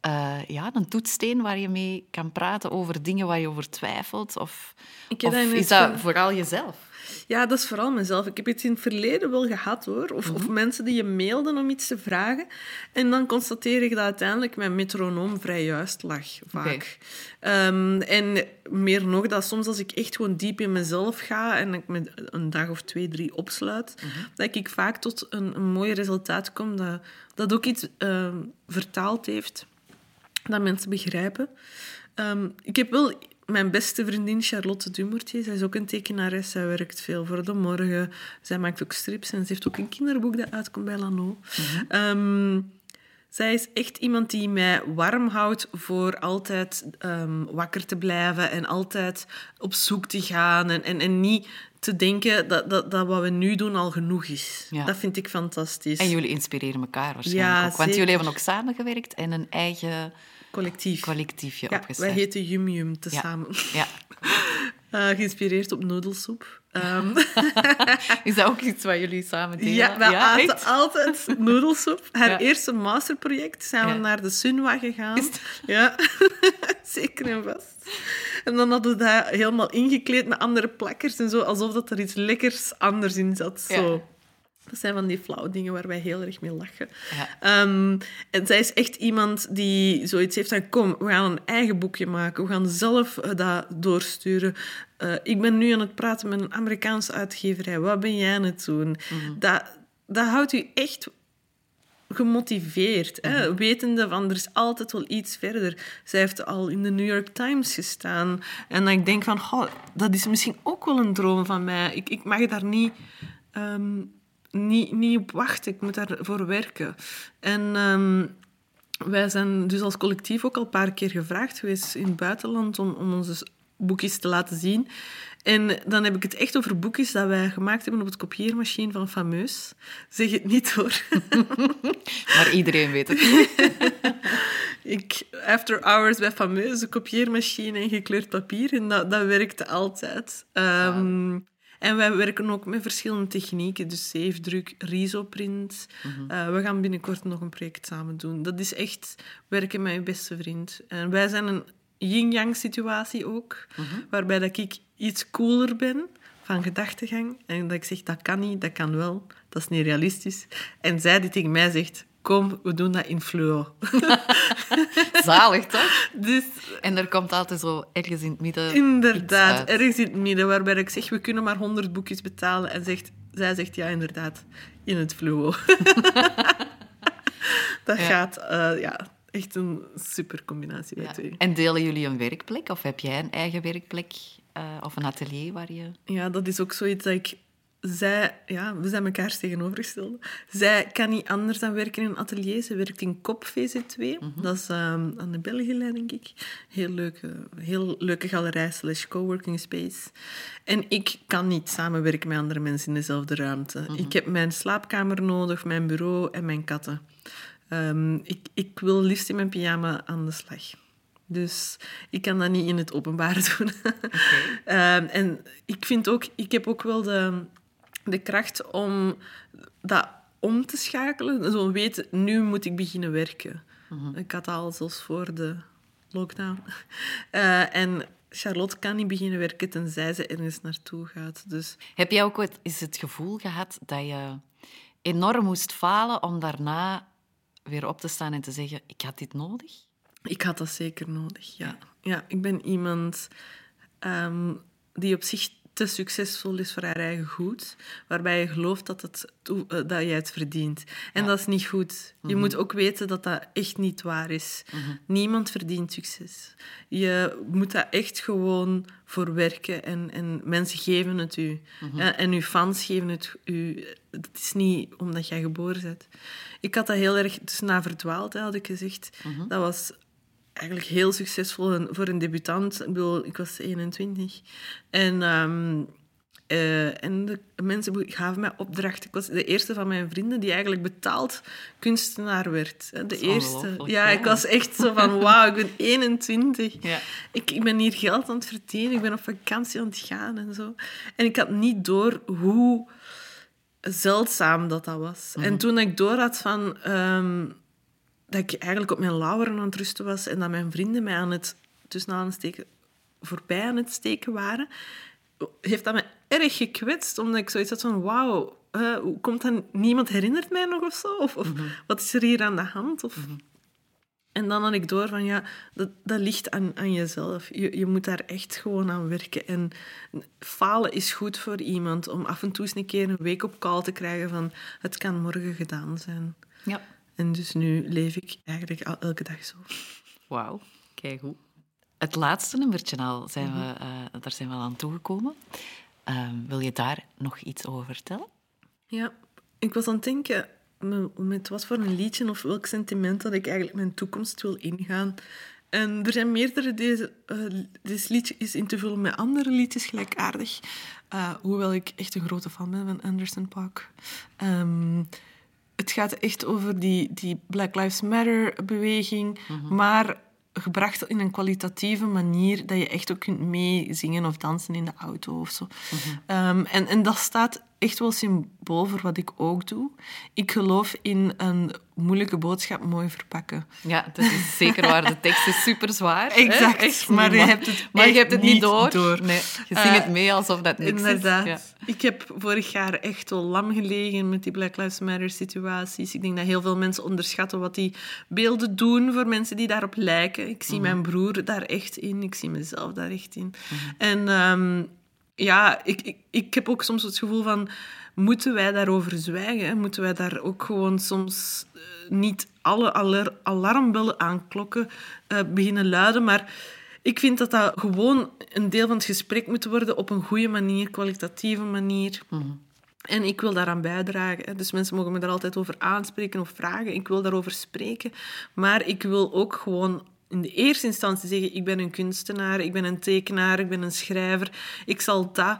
eh, ja, een toetssteen waar je mee kan praten over dingen waar je over twijfelt? Of, is dat vooral jezelf? Ja, dat is vooral mezelf. Ik heb het in het verleden wel gehad, hoor. Of, of mensen die je mailden om iets te vragen. En dan constateer ik dat uiteindelijk mijn metronoom vrij juist lag, vaak. Ehm, en meer nog, dat soms als ik echt gewoon diep in mezelf ga en ik me een dag of twee, drie opsluit, dat ik vaak tot een, een mooi resultaat kom dat, dat ook iets ehm, vertaald heeft dat mensen begrijpen. Ehm, ik heb wel mijn beste vriendin Charlotte Dumortier. Zij is ook een tekenares. Zij werkt veel voor de morgen. Zij maakt ook strips en ze heeft ook een kinderboek dat uitkomt bij Lano. Ehm, zij is echt iemand die mij warm houdt voor altijd ehm, wakker te blijven en altijd op zoek te gaan en, en, en niet te denken dat, dat, dat wat we nu doen al genoeg is. Ja. Dat vind ik fantastisch. En jullie inspireren elkaar waarschijnlijk Ja, ook. Want zeker. jullie hebben ook samengewerkt en een eigen Collectief. collectiefje ja, opgestart. wij heten Yum Yum Ja. tezamen. Ja. Eh, geïnspireerd op noedelsoep. Ehm, Is dat ook iets wat jullie samen delen? Ja, we aten echt? altijd noedelsoep. Haar Ja. eerste masterproject zijn we Ja. naar de Sunwa gegaan. Is Ja, zeker en vast. En dan hadden we dat helemaal ingekleed met andere plakkers en zo, alsof dat er iets lekkers anders in zat. Ja. Zo. Dat zijn van die flauwe dingen waar wij heel erg mee lachen. Ja. Ehm, en zij is echt iemand die zoiets heeft van... Kom, we gaan een eigen boekje maken. We gaan zelf eh, dat doorsturen. Eh, ik ben nu aan het praten met een Amerikaanse uitgeverij. Wat ben jij aan het doen? dat, dat houdt u echt gemotiveerd. Hè? Wetende van, er is altijd wel iets verder. Zij heeft al in de New York Times gestaan. En dan ik denk van, goh, dat is misschien ook wel een droom van mij. Ik, ik mag daar niet... ehm, niet, niet op wachten. Ik moet daarvoor werken. En ehm, wij zijn dus als collectief ook al een paar keer gevraagd geweest in het buitenland om, om onze boekjes te laten zien. En dan heb ik het echt over boekjes dat wij gemaakt hebben op het kopieermachine van Fameus. Zeg het niet hoor. Maar iedereen weet het. Ik, after hours bij fameuze kopieermachine en gekleurd papier. En dat, dat werkte altijd. Ehm, En wij werken ook met verschillende technieken. Dus zeefdruk, risoprint. Eh, we gaan binnenkort nog een project samen doen. Dat is echt werken met je beste vriend. En wij zijn een yin-yang situatie ook. Waarbij dat ik iets cooler ben van gedachtegang. En dat ik zeg, dat kan niet, dat kan wel. Dat is niet realistisch. En zij die tegen mij zegt, kom, we doen dat in fluo. Zalig, toch? Dus En er komt altijd zo ergens in het midden inderdaad, ergens in het midden, waarbij ik zeg, we kunnen maar 100 boekjes betalen. En zegt, zij zegt, ja, inderdaad, in het fluo. dat Ja. gaat, eh, ja, echt een super combinatie bij Ja. twee. En delen jullie een werkplek? Of heb jij een eigen werkplek? eh, of een atelier waar je... Ja, dat is ook zoiets dat ik... Zij, ja, we zijn elkaars tegenovergestelde. Zij kan niet anders dan werken in een atelier. Ze werkt in KOP VZ2. Dat is ehm, aan de Belgielijn, denk ik. Heel leuke, heel leuke galerij slash coworking space. En ik kan niet samenwerken met andere mensen in dezelfde ruimte. Ik heb mijn slaapkamer nodig, mijn bureau en mijn katten. Ehm, ik, ik wil liefst in mijn pyjama aan de slag. Dus ik kan dat niet in het openbaar doen. Ehm, en ik vind ook, ik heb ook wel de, de kracht om dat om te schakelen. Zo weten, nu moet ik beginnen werken. Ik had dat al zelfs voor de lockdown. Eh, en Charlotte kan niet beginnen werken tenzij ze ergens naartoe gaat. Dus Heb jij ook ooit eens het gevoel gehad dat je enorm moest falen om daarna weer op te staan en te zeggen, ik had dit nodig? Ik had dat zeker nodig, ja. Ja, ik ben iemand ehm, die op zich te succesvol is voor haar eigen goed, waarbij je gelooft dat, het, eh, dat jij het verdient. En dat is niet goed. Je moet ook weten dat dat echt niet waar is. Niemand verdient succes. Je moet daar echt gewoon voor werken en, en mensen geven het u. Ja, en uw fans geven het u. Het is niet omdat jij geboren bent. Ik had dat heel erg dus na verdwaald, hè, had ik gezegd. Dat was eigenlijk heel succesvol voor een debutant. Ik bedoel, ik was 21. En, ehm, eh, en de mensen gaven mij opdrachten. Ik was de eerste van mijn vrienden die eigenlijk betaald kunstenaar werd. hè. De eerste. Ja, ik was echt zo van, wauw, ik ben 21. Ja. Ik, ik ben hier geld aan het verdienen. Ik ben op vakantie aan het gaan en zo. En ik had niet door hoe zeldzaam dat dat was. En toen ik door had van... ehm, dat ik eigenlijk op mijn lauweren aan het rusten was en dat mijn vrienden mij aan het, tussen aansteken, voorbij aan het steken waren, heeft dat me erg gekwetst, omdat ik zoiets had van, wauw, hoe komt dat? Niemand herinnert mij nog of zo? Of, of wat is er hier aan de hand? Of... En dan had ik door van, ja, dat, dat ligt aan, aan jezelf. Je, je moet daar echt gewoon aan werken. En falen is goed voor iemand, om af en toe eens een keer een week op call te krijgen van, het kan morgen gedaan zijn. Ja. En dus nu leef ik eigenlijk al- elke dag zo. Wauw, kijk hoe. Het laatste nummertje al, zijn we, eh, daar zijn we al aan toegekomen. Ehm, wil je daar nog iets over vertellen? Ja, ik was aan het denken... me- met wat voor een liedje of welk sentiment dat ik eigenlijk mijn toekomst wil ingaan. En er zijn meerdere deze, eh, deze liedje is in te vullen met andere liedjes gelijkaardig. Eh, hoewel ik echt een grote fan ben van Anderson Paak. Ehm, het gaat echt over die, die Black Lives Matter-beweging, maar gebracht in een kwalitatieve manier dat je echt ook kunt meezingen of dansen in de auto of zo. Ehm, en, en dat staat echt wel symbool voor wat ik ook doe. Ik geloof in een moeilijke boodschap mooi verpakken. Ja, dat is zeker waar. De tekst is super zwaar. Exact? Echt maar je hebt het maar je hebt het niet door. door. Nee, je Eh, zingt het mee alsof dat niks Inderdaad. is. Ja. Ik heb vorig jaar echt wel lam gelegen met die Black Lives Matter situaties. Ik denk dat heel veel mensen onderschatten wat die beelden doen voor mensen die daarop lijken. Ik zie mijn broer daar echt in. Ik zie mezelf daar echt in. En ehm, ja, ik, ik, ik heb ook soms het gevoel van... Moeten wij daarover zwijgen? Moeten wij daar ook gewoon soms eh, niet alle alar- alarmbellen aanklokken eh, beginnen luiden? Maar ik vind dat dat gewoon een deel van het gesprek moet worden op een goede manier, kwalitatieve manier. En ik wil daaraan bijdragen. Dus mensen mogen me daar altijd over aanspreken of vragen. Ik wil daarover spreken. Maar ik wil ook gewoon in de eerste instantie zeggen: ik ben een kunstenaar, ik ben een tekenaar, ik ben een schrijver. Ik zal dat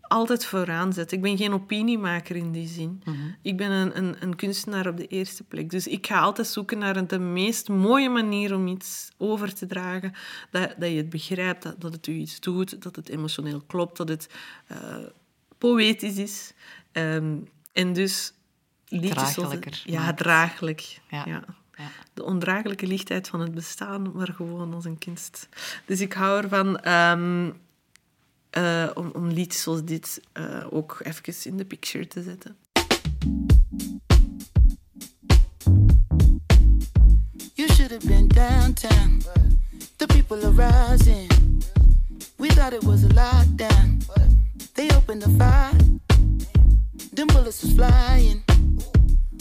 altijd vooraan zetten. Ik ben geen opiniemaker in die zin. Ik ben een, een, een kunstenaar op de eerste plek. Dus ik ga altijd zoeken naar de meest mooie manier om iets over te dragen. Dat, dat je het begrijpt, dat, dat het u iets doet, dat het emotioneel klopt, dat het eh, poëtisch is. Ehm, en dus... liedjes Draaglijker Ja, draaglijk. Ja. Ja. Ja. De ondraaglijke lichtheid van het bestaan, maar gewoon als een kunst. Dus ik hou ervan ehm, eh, om, om liedjes zoals dit eh, ook even in de picture te zetten. You should have been downtown. The people are rising. We thought it was a lockdown. They opened the fire. Them bullets was flying.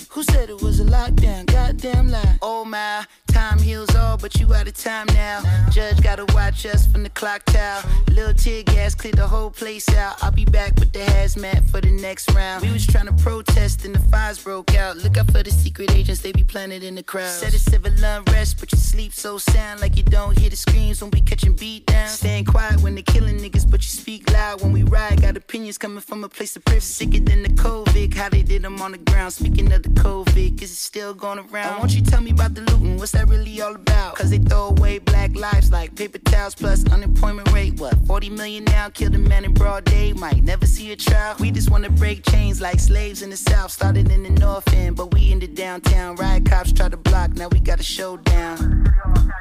Who said it was a lockdown? Goddamn lie. Oh my, time heals all, but you out of time now. Judge gotta watch us from the clock tower. Little tear gas clear the whole place out. I'll be back with the hazmat for the next round. We was trying to protest and the fires broke out. Look out for the secret agents, they be planted in the crowd. Said it's civil unrest, but you sleep so sound like you don't hear the screams when we catching beat down. Staying quiet when they killing niggas, but you speak loud when we ride. Got opinions coming from a place of privilege. Sicker than the COVID, how they did them on the ground. Speaking of the COVID, is it still going around? Won't you tell me about the looting? What's that really all about? Cause they throw away black lives like paper towels plus unemployment rate. What, 40 million now? Killed a man in broad day, might never see a trial. We just wanna break chains like slaves in the south. Started in the north end, but we in the downtown. Riot cops try to block, now we got a showdown.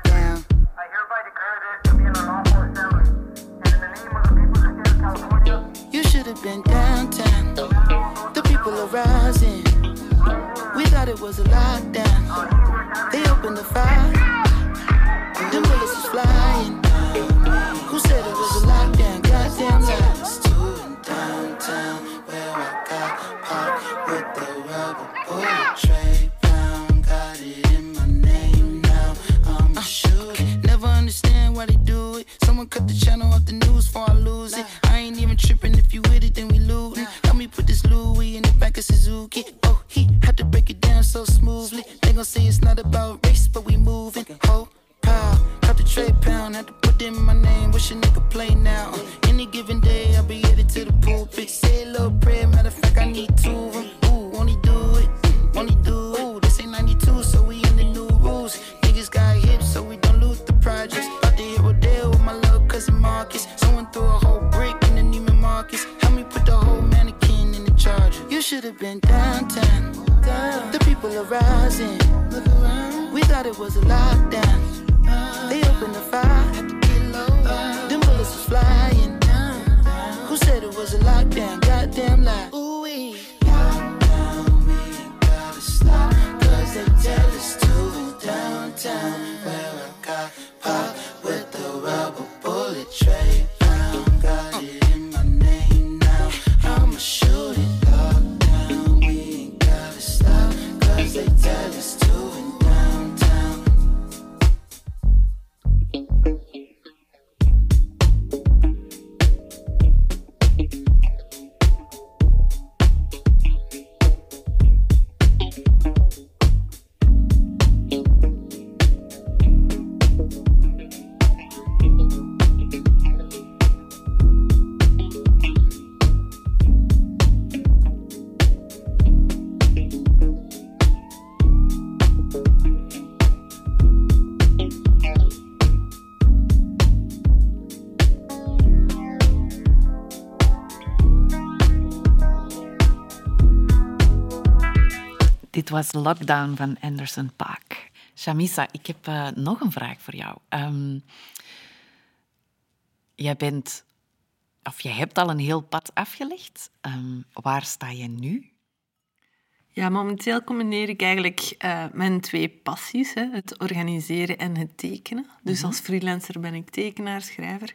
Down. I to be. And in the name of the people you should have been downtown. The people are rising. We thought it was a lockdown. They opened the fire. Them bullets was flying. Was Lockdown van Anderson Paak. Shamisa, ik heb eh, nog een vraag voor jou. Ehm, jij bent, of jij hebt al een heel pad afgelegd. Ehm, waar sta je nu? Ja, momenteel combineer ik eigenlijk eh, mijn twee passies, hè, het organiseren en het tekenen. Dus als freelancer ben ik tekenaar, schrijver.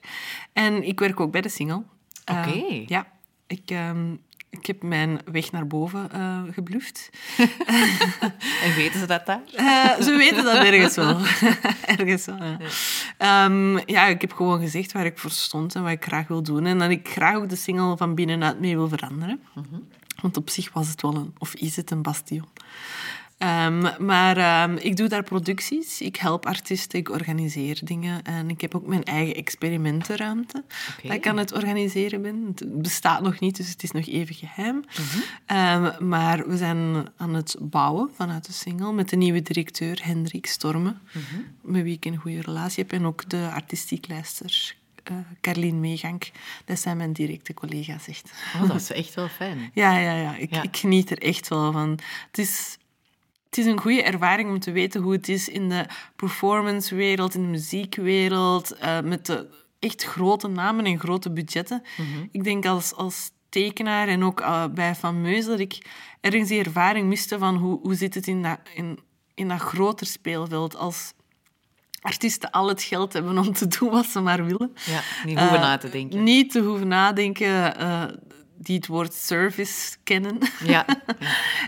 En ik werk ook bij de single. Oké. ja, ik, ehm, ik heb mijn weg naar boven eh gebluft. En weten ze dat daar? Eh, ze weten dat ergens wel. ergens wel, ja. Ehm, ja, ik heb gewoon gezegd waar ik voor stond en wat ik graag wil doen. En dat ik graag ook de single van binnenuit mee wil veranderen. Want op zich was het wel een, of is het een bastion. Ehm, maar ehm, ik doe daar producties, ik help artiesten, ik organiseer dingen. En ik heb ook mijn eigen experimentenruimte, dat ik aan het organiseren ben. Het bestaat nog niet, dus het is nog even geheim. Ehm, maar we zijn aan het bouwen vanuit de single met de nieuwe directeur Hendrik Stormen, met wie ik een goede relatie heb. En ook de artistieklijster eh Carlien Meegank. Dat zijn mijn directe collega's, echt. Oh, dat is echt wel fijn. Ja, ja, ja. Ik, Ja. ik geniet er echt wel van. Het is, het is een goede ervaring om te weten hoe het is in de performancewereld, in de muziekwereld, eh, met de echt grote namen en grote budgetten. Ik denk als, als tekenaar en ook eh, bij Fameus dat ik ergens die ervaring miste van hoe, hoe zit het in dat, in, in dat groter speelveld als artiesten al het geld hebben om te doen wat ze maar willen. Ja, niet hoeven Eh, na te denken. Niet te hoeven nadenken, die het woord service kennen. Ja,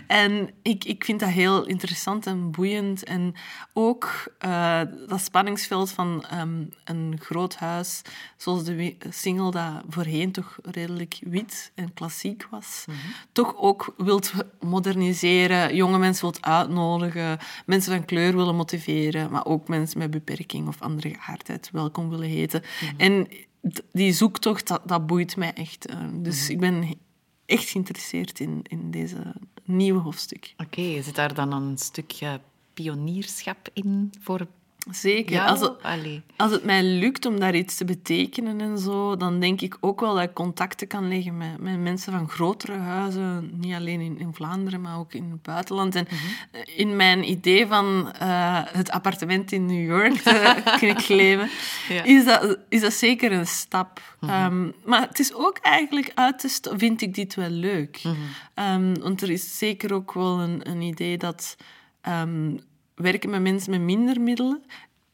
En ik, ik vind dat heel interessant en boeiend. En ook eh, dat spanningsveld van ehm, een groot huis, zoals de single dat voorheen toch redelijk wit en klassiek was, toch ook wilt moderniseren, jonge mensen wilt uitnodigen, mensen van kleur willen motiveren, maar ook mensen met beperking of andere geaardheid welkom willen heten. En d- die zoektocht, dat, dat boeit mij echt. eh. dus ik ben echt geïnteresseerd in, in deze nieuwe hoofdstuk. Oké, zit daar dan een stukje pionierschap in voor Zeker. Als het, Allee. als het mij lukt om daar iets te betekenen en zo, dan denk ik ook wel dat ik contacten kan leggen met, met mensen van grotere huizen. Niet alleen in, in Vlaanderen, maar ook in het buitenland. En Mhm. in mijn idee van eh, het appartement in New York te kunnen claimen, Ja. is, dat, is dat zeker een stap. Mhm. Ehm, maar het is ook eigenlijk uit te vind ik dit wel leuk. Mhm. Ehm, want er is zeker ook wel een, een idee dat ehm, werken met mensen met minder middelen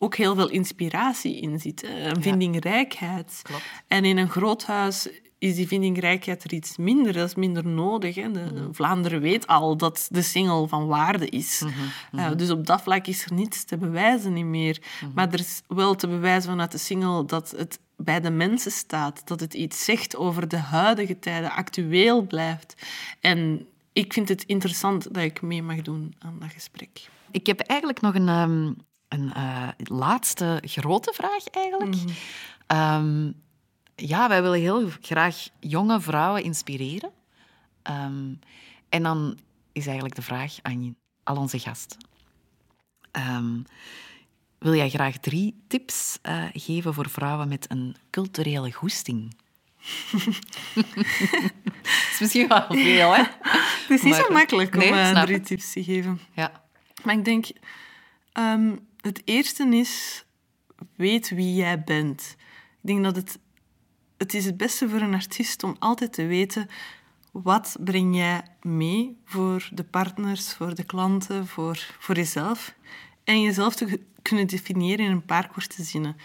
ook heel veel inspiratie in zit. hè. Een vindingrijkheid. En in een groot huis is die vindingrijkheid er iets minder. Dat is minder nodig. Hè. De, Mhm. Vlaanderen weet al dat de single van waarde is. Mhm. Uh, dus op dat vlak is er niets te bewijzen niet meer. Mhm. Maar er is wel te bewijzen vanuit de single dat het bij de mensen staat. Dat het iets zegt over de huidige tijden, actueel blijft. En ik vind het interessant dat ik mee mag doen aan dat gesprek. Ik heb eigenlijk nog een, ehm, een eh, laatste grote vraag eigenlijk. Ehm, ja, wij willen heel graag jonge vrouwen inspireren. Ehm, en dan is eigenlijk de vraag aan al onze gasten. Wil jij graag drie tips eh, geven voor vrouwen met een culturele goesting? Dat is misschien wel veel, hè? Het is niet Maar- zo makkelijk om Nee, eh, drie tips te geven. Ja. Maar ik denk, ehm, het eerste is, weet wie jij bent. Ik denk dat het, het is het beste voor een artiest om altijd te weten, wat breng jij mee voor de partners, voor de klanten, voor, voor jezelf. En jezelf te kunnen definiëren in een paar korte zinnen.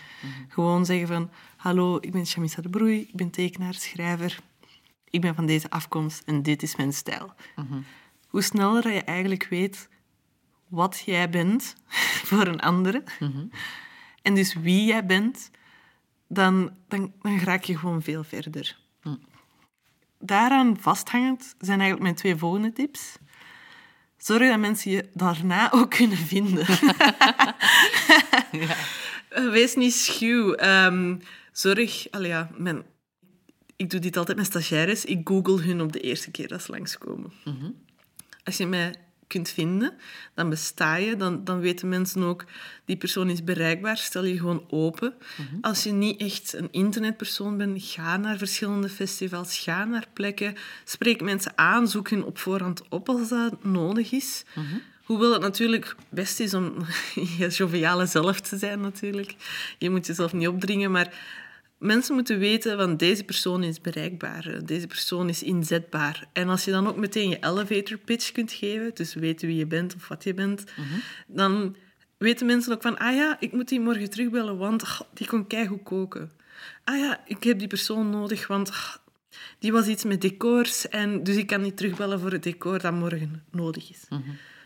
Gewoon zeggen van, hallo, ik ben Shamisa de Broei, ik ben tekenaar, schrijver. Ik ben van deze afkomst en dit is mijn stijl. Hoe sneller dat je eigenlijk weet wat jij bent voor een andere, en dus wie jij bent, dan, dan, dan raak je gewoon veel verder. Daaraan vasthangend zijn eigenlijk mijn twee volgende tips. Zorg dat mensen je daarna ook kunnen vinden. Eh, Wees niet schuw. Ehm, zorg... Allee, ja, mijn, ik doe dit altijd met stagiaires. Ik google hun op de eerste keer dat ze langskomen. Als je met kunt vinden, dan besta je. Dan, dan weten mensen ook, die persoon is bereikbaar. Stel je gewoon open. Als je niet echt een internetpersoon bent, ga naar verschillende festivals, ga naar plekken, spreek mensen aan, zoek hen op voorhand op als dat nodig is. Hoewel het natuurlijk best is om je joviale zelf te zijn, natuurlijk. Je moet jezelf niet opdringen, maar mensen moeten weten, van deze persoon is bereikbaar, eh, deze persoon is inzetbaar. En als je dan ook meteen je elevator pitch kunt geven, dus weten wie je bent of wat je bent, dan weten mensen ook van, ah ja, ik moet die morgen terugbellen, want ah, die kon keigoed koken. Ah ja, ik heb die persoon nodig, want ah, die was iets met decors, en dus ik kan niet terugbellen voor het decor dat morgen nodig is.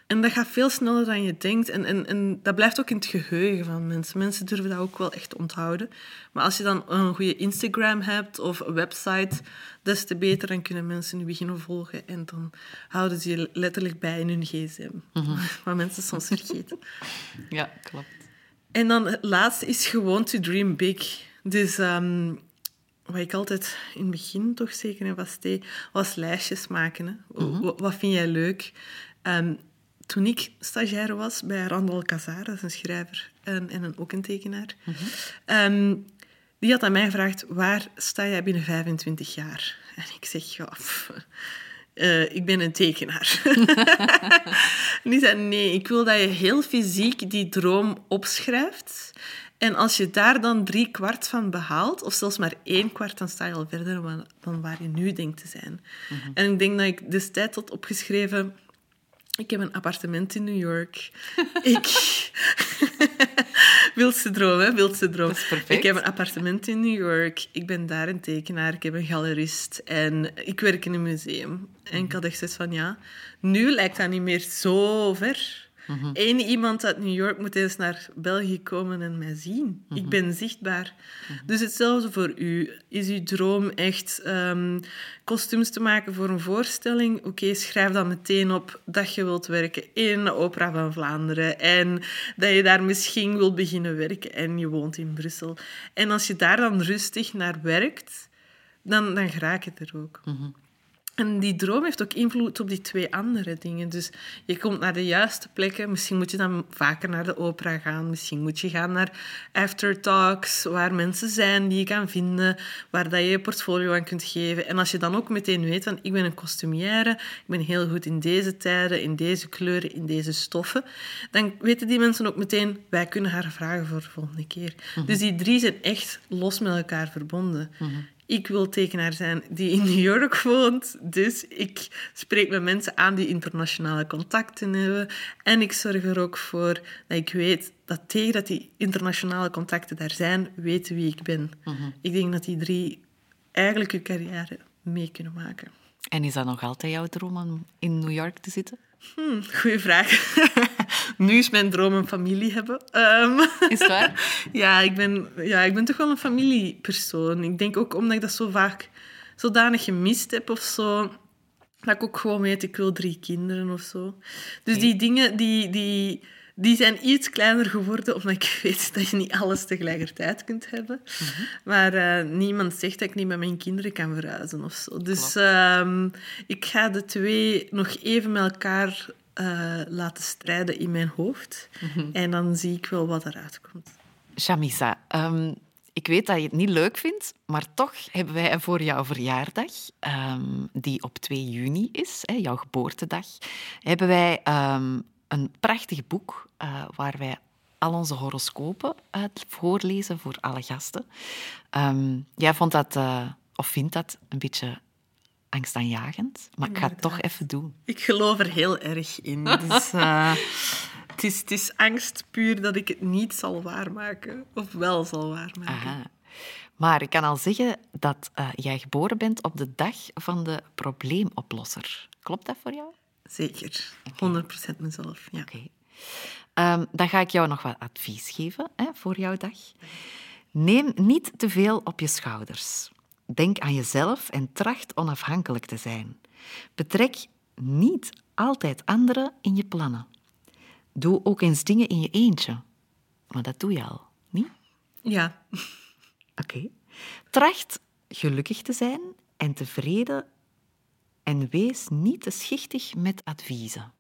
En dat gaat veel sneller dan je denkt. En, en, en dat blijft ook in het geheugen van mensen. Mensen durven dat ook wel echt onthouden. Maar als je dan een goede Instagram hebt of een website, des te beter. Dan kunnen mensen je beginnen volgen. En dan houden ze je letterlijk bij in hun gsm. Wat mensen soms vergeten. Ja, klopt. En dan het laatste is gewoon to dream big. Dus ehm, wat ik altijd in het begin toch zeker in was, deed, was lijstjes maken. Hè. Wa- Wat vind jij leuk? Ehm, toen ik stagiaire was bij Randall Kazar, dat is een schrijver en, en een, ook een tekenaar, ehm, die had aan mij gevraagd, waar sta jij binnen 25 jaar? En ik zeg, ja, pff, eh, ik ben een tekenaar. en die zei, nee, ik wil dat je heel fysiek die droom opschrijft. En als je daar dan drie kwart van behaalt, of zelfs maar één kwart, dan sta je al verder dan waar je nu denkt te zijn. En ik denk dat ik destijds had opgeschreven... Ik heb een appartement in New York. ik... Wildste droom, hè? Wildste droom. Dat is perfect. Ik heb een appartement in New York. Ik ben daar een tekenaar. Ik heb een galerist. En ik werk in een museum. En ik had echt zoiets van, ja... Nu lijkt dat niet meer zo ver. Eén iemand uit New York moet eens naar België komen en mij zien. Ik ben zichtbaar. Dus hetzelfde voor u. Is uw droom echt ehm, kostuums te maken voor een voorstelling? Oké, schrijf dan meteen op dat je wilt werken in de Opera van Vlaanderen. En dat je daar misschien wilt beginnen werken. En je woont in Brussel. En als je daar dan rustig naar werkt, dan, dan raak je er ook. En die droom heeft ook invloed op die twee andere dingen. Dus je komt naar de juiste plekken. Misschien moet je dan vaker naar de opera gaan. Misschien moet je gaan naar aftertalks, waar mensen zijn die je kan vinden, waar dat je je portfolio aan kunt geven. En als je dan ook meteen weet van, ik ben een costumière, ik ben heel goed in deze tijden, in deze kleuren, in deze stoffen, dan weten die mensen ook meteen, wij kunnen haar vragen voor de volgende keer. Dus die drie zijn echt los met elkaar verbonden. Ik wil tekenaar zijn die in New York woont. Dus ik spreek met mensen aan die internationale contacten hebben. En ik zorg er ook voor dat ik weet dat tegen dat die internationale contacten daar zijn, weten wie ik ben. Ik denk dat die drie eigenlijk je carrière mee kunnen maken. En is dat nog altijd jouw droom om in New York te zitten? Hm, goeie vraag. nu is mijn droom een familie hebben. Ehm, Is het waar? ja, ik ben, ja, ik ben toch wel een familiepersoon. Ik denk ook omdat ik dat zo vaak zodanig gemist heb of zo, dat ik ook gewoon weet, ik wil drie kinderen of zo. Dus die dingen, die, die, die zijn iets kleiner geworden, omdat ik weet dat je niet alles tegelijkertijd kunt hebben. Maar eh, niemand zegt dat ik niet met mijn kinderen kan verhuizen of zo. Dus ehm, ik ga de twee nog even met elkaar eh, laten strijden in mijn hoofd. En dan zie ik wel wat eruit komt. Shamisa, ehm, ik weet dat je het niet leuk vindt, maar toch hebben wij voor jouw verjaardag, ehm, die op 2 juni is, hè, jouw geboortedag, hebben wij ehm, een prachtig boek eh, waar wij al onze horoscopen uit voorlezen voor alle gasten. Jij vond dat, eh, of vindt dat, een beetje angstaanjagend, maar ik ga het toch even doen. Ik geloof er heel erg in. Dus, eh, het, is, het is angst puur dat ik het niet zal waarmaken. Of wel zal waarmaken. Aha. Maar ik kan al zeggen dat eh, jij geboren bent op de dag van de probleemoplosser. Klopt dat voor jou? Zeker. 100% mezelf. Ja. Oké. Ehm, dan ga ik jou nog wat advies geven hè, voor jouw dag. Neem niet te veel op je schouders. Denk aan jezelf en tracht onafhankelijk te zijn. Betrek niet altijd anderen in je plannen. Doe ook eens dingen in je eentje. Maar dat doe je al, niet? ja. Oké. Tracht gelukkig te zijn en tevreden en wees niet te schichtig met adviezen.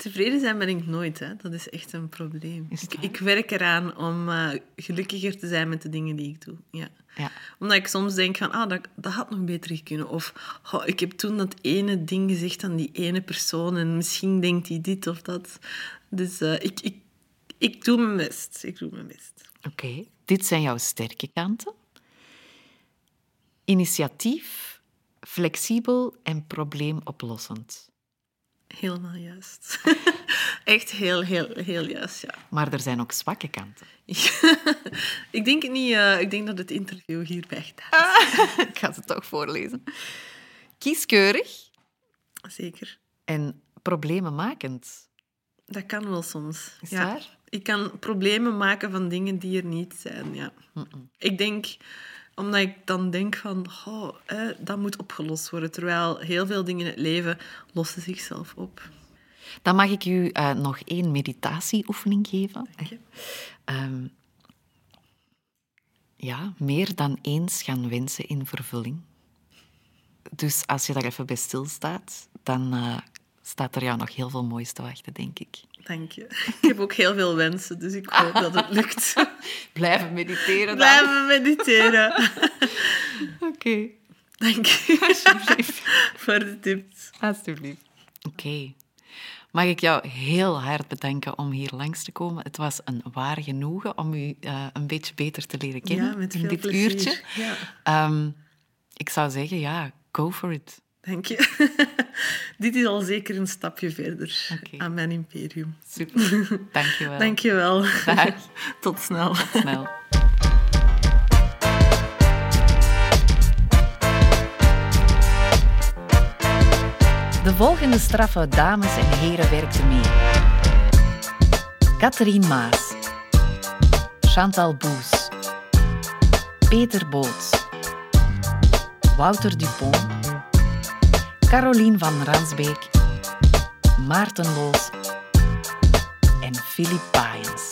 Tevreden zijn ben ik nooit, hè. Dat is echt een probleem. Ik, ik werk eraan om eh, gelukkiger te zijn met de dingen die ik doe. Ja. Ja. Omdat ik soms denk van, ah, dat, dat had nog beter kunnen. Of, oh, ik heb toen dat ene ding gezegd aan die ene persoon en misschien denkt hij dit of dat. Dus eh, ik, ik, ik doe mijn best. Ik doe mijn best. Oké, dit zijn jouw sterke kanten. Initiatief, flexibel en probleemoplossend. Helemaal juist. Echt heel, heel, heel juist, ja. Maar er zijn ook zwakke kanten. ik denk het niet. eh, ik denk dat het interview hierbij gedaan is. Ik ga ze toch voorlezen. Kieskeurig Zeker. en problemenmakend. Dat kan wel soms. Is ja. waar? Ik kan problemen maken van dingen die er niet zijn. Ja. Ik denk, omdat ik dan denk van, oh, eh, dat moet opgelost worden. Terwijl heel veel dingen in het leven lossen zichzelf op. Dan mag ik u eh, nog één meditatieoefening geven. Ehm, ja, meer dan eens gaan wensen in vervulling. Dus als je daar even bij stilstaat, dan eh, staat er jou nog heel veel moois te wachten, denk ik. Dank je. Ik heb ook heel veel wensen, dus ik hoop dat het lukt. Blijven mediteren dan. Blijven mediteren. Oké, Dank je alsjeblieft. voor de tips. Alsjeblieft. Oké. Mag ik jou heel hard bedanken om hier langs te komen. Het was een waar genoegen om u eh, een beetje beter te leren kennen Ja, met in dit plezier. uurtje. Ja. Ehm, ik zou zeggen, ja, go for it. Dank je. Dit is al zeker een stapje verder aan mijn imperium. Super. Dank je wel. Dank je wel. Dag. Tot snel. Snel. De volgende straffe dames en heren werkten mee. Catherine Maas. Chantal Boes. Peter Boots. Wouter Dupont. Caroline van Ransbeek. Maarten Loos. En Philip Baaiens.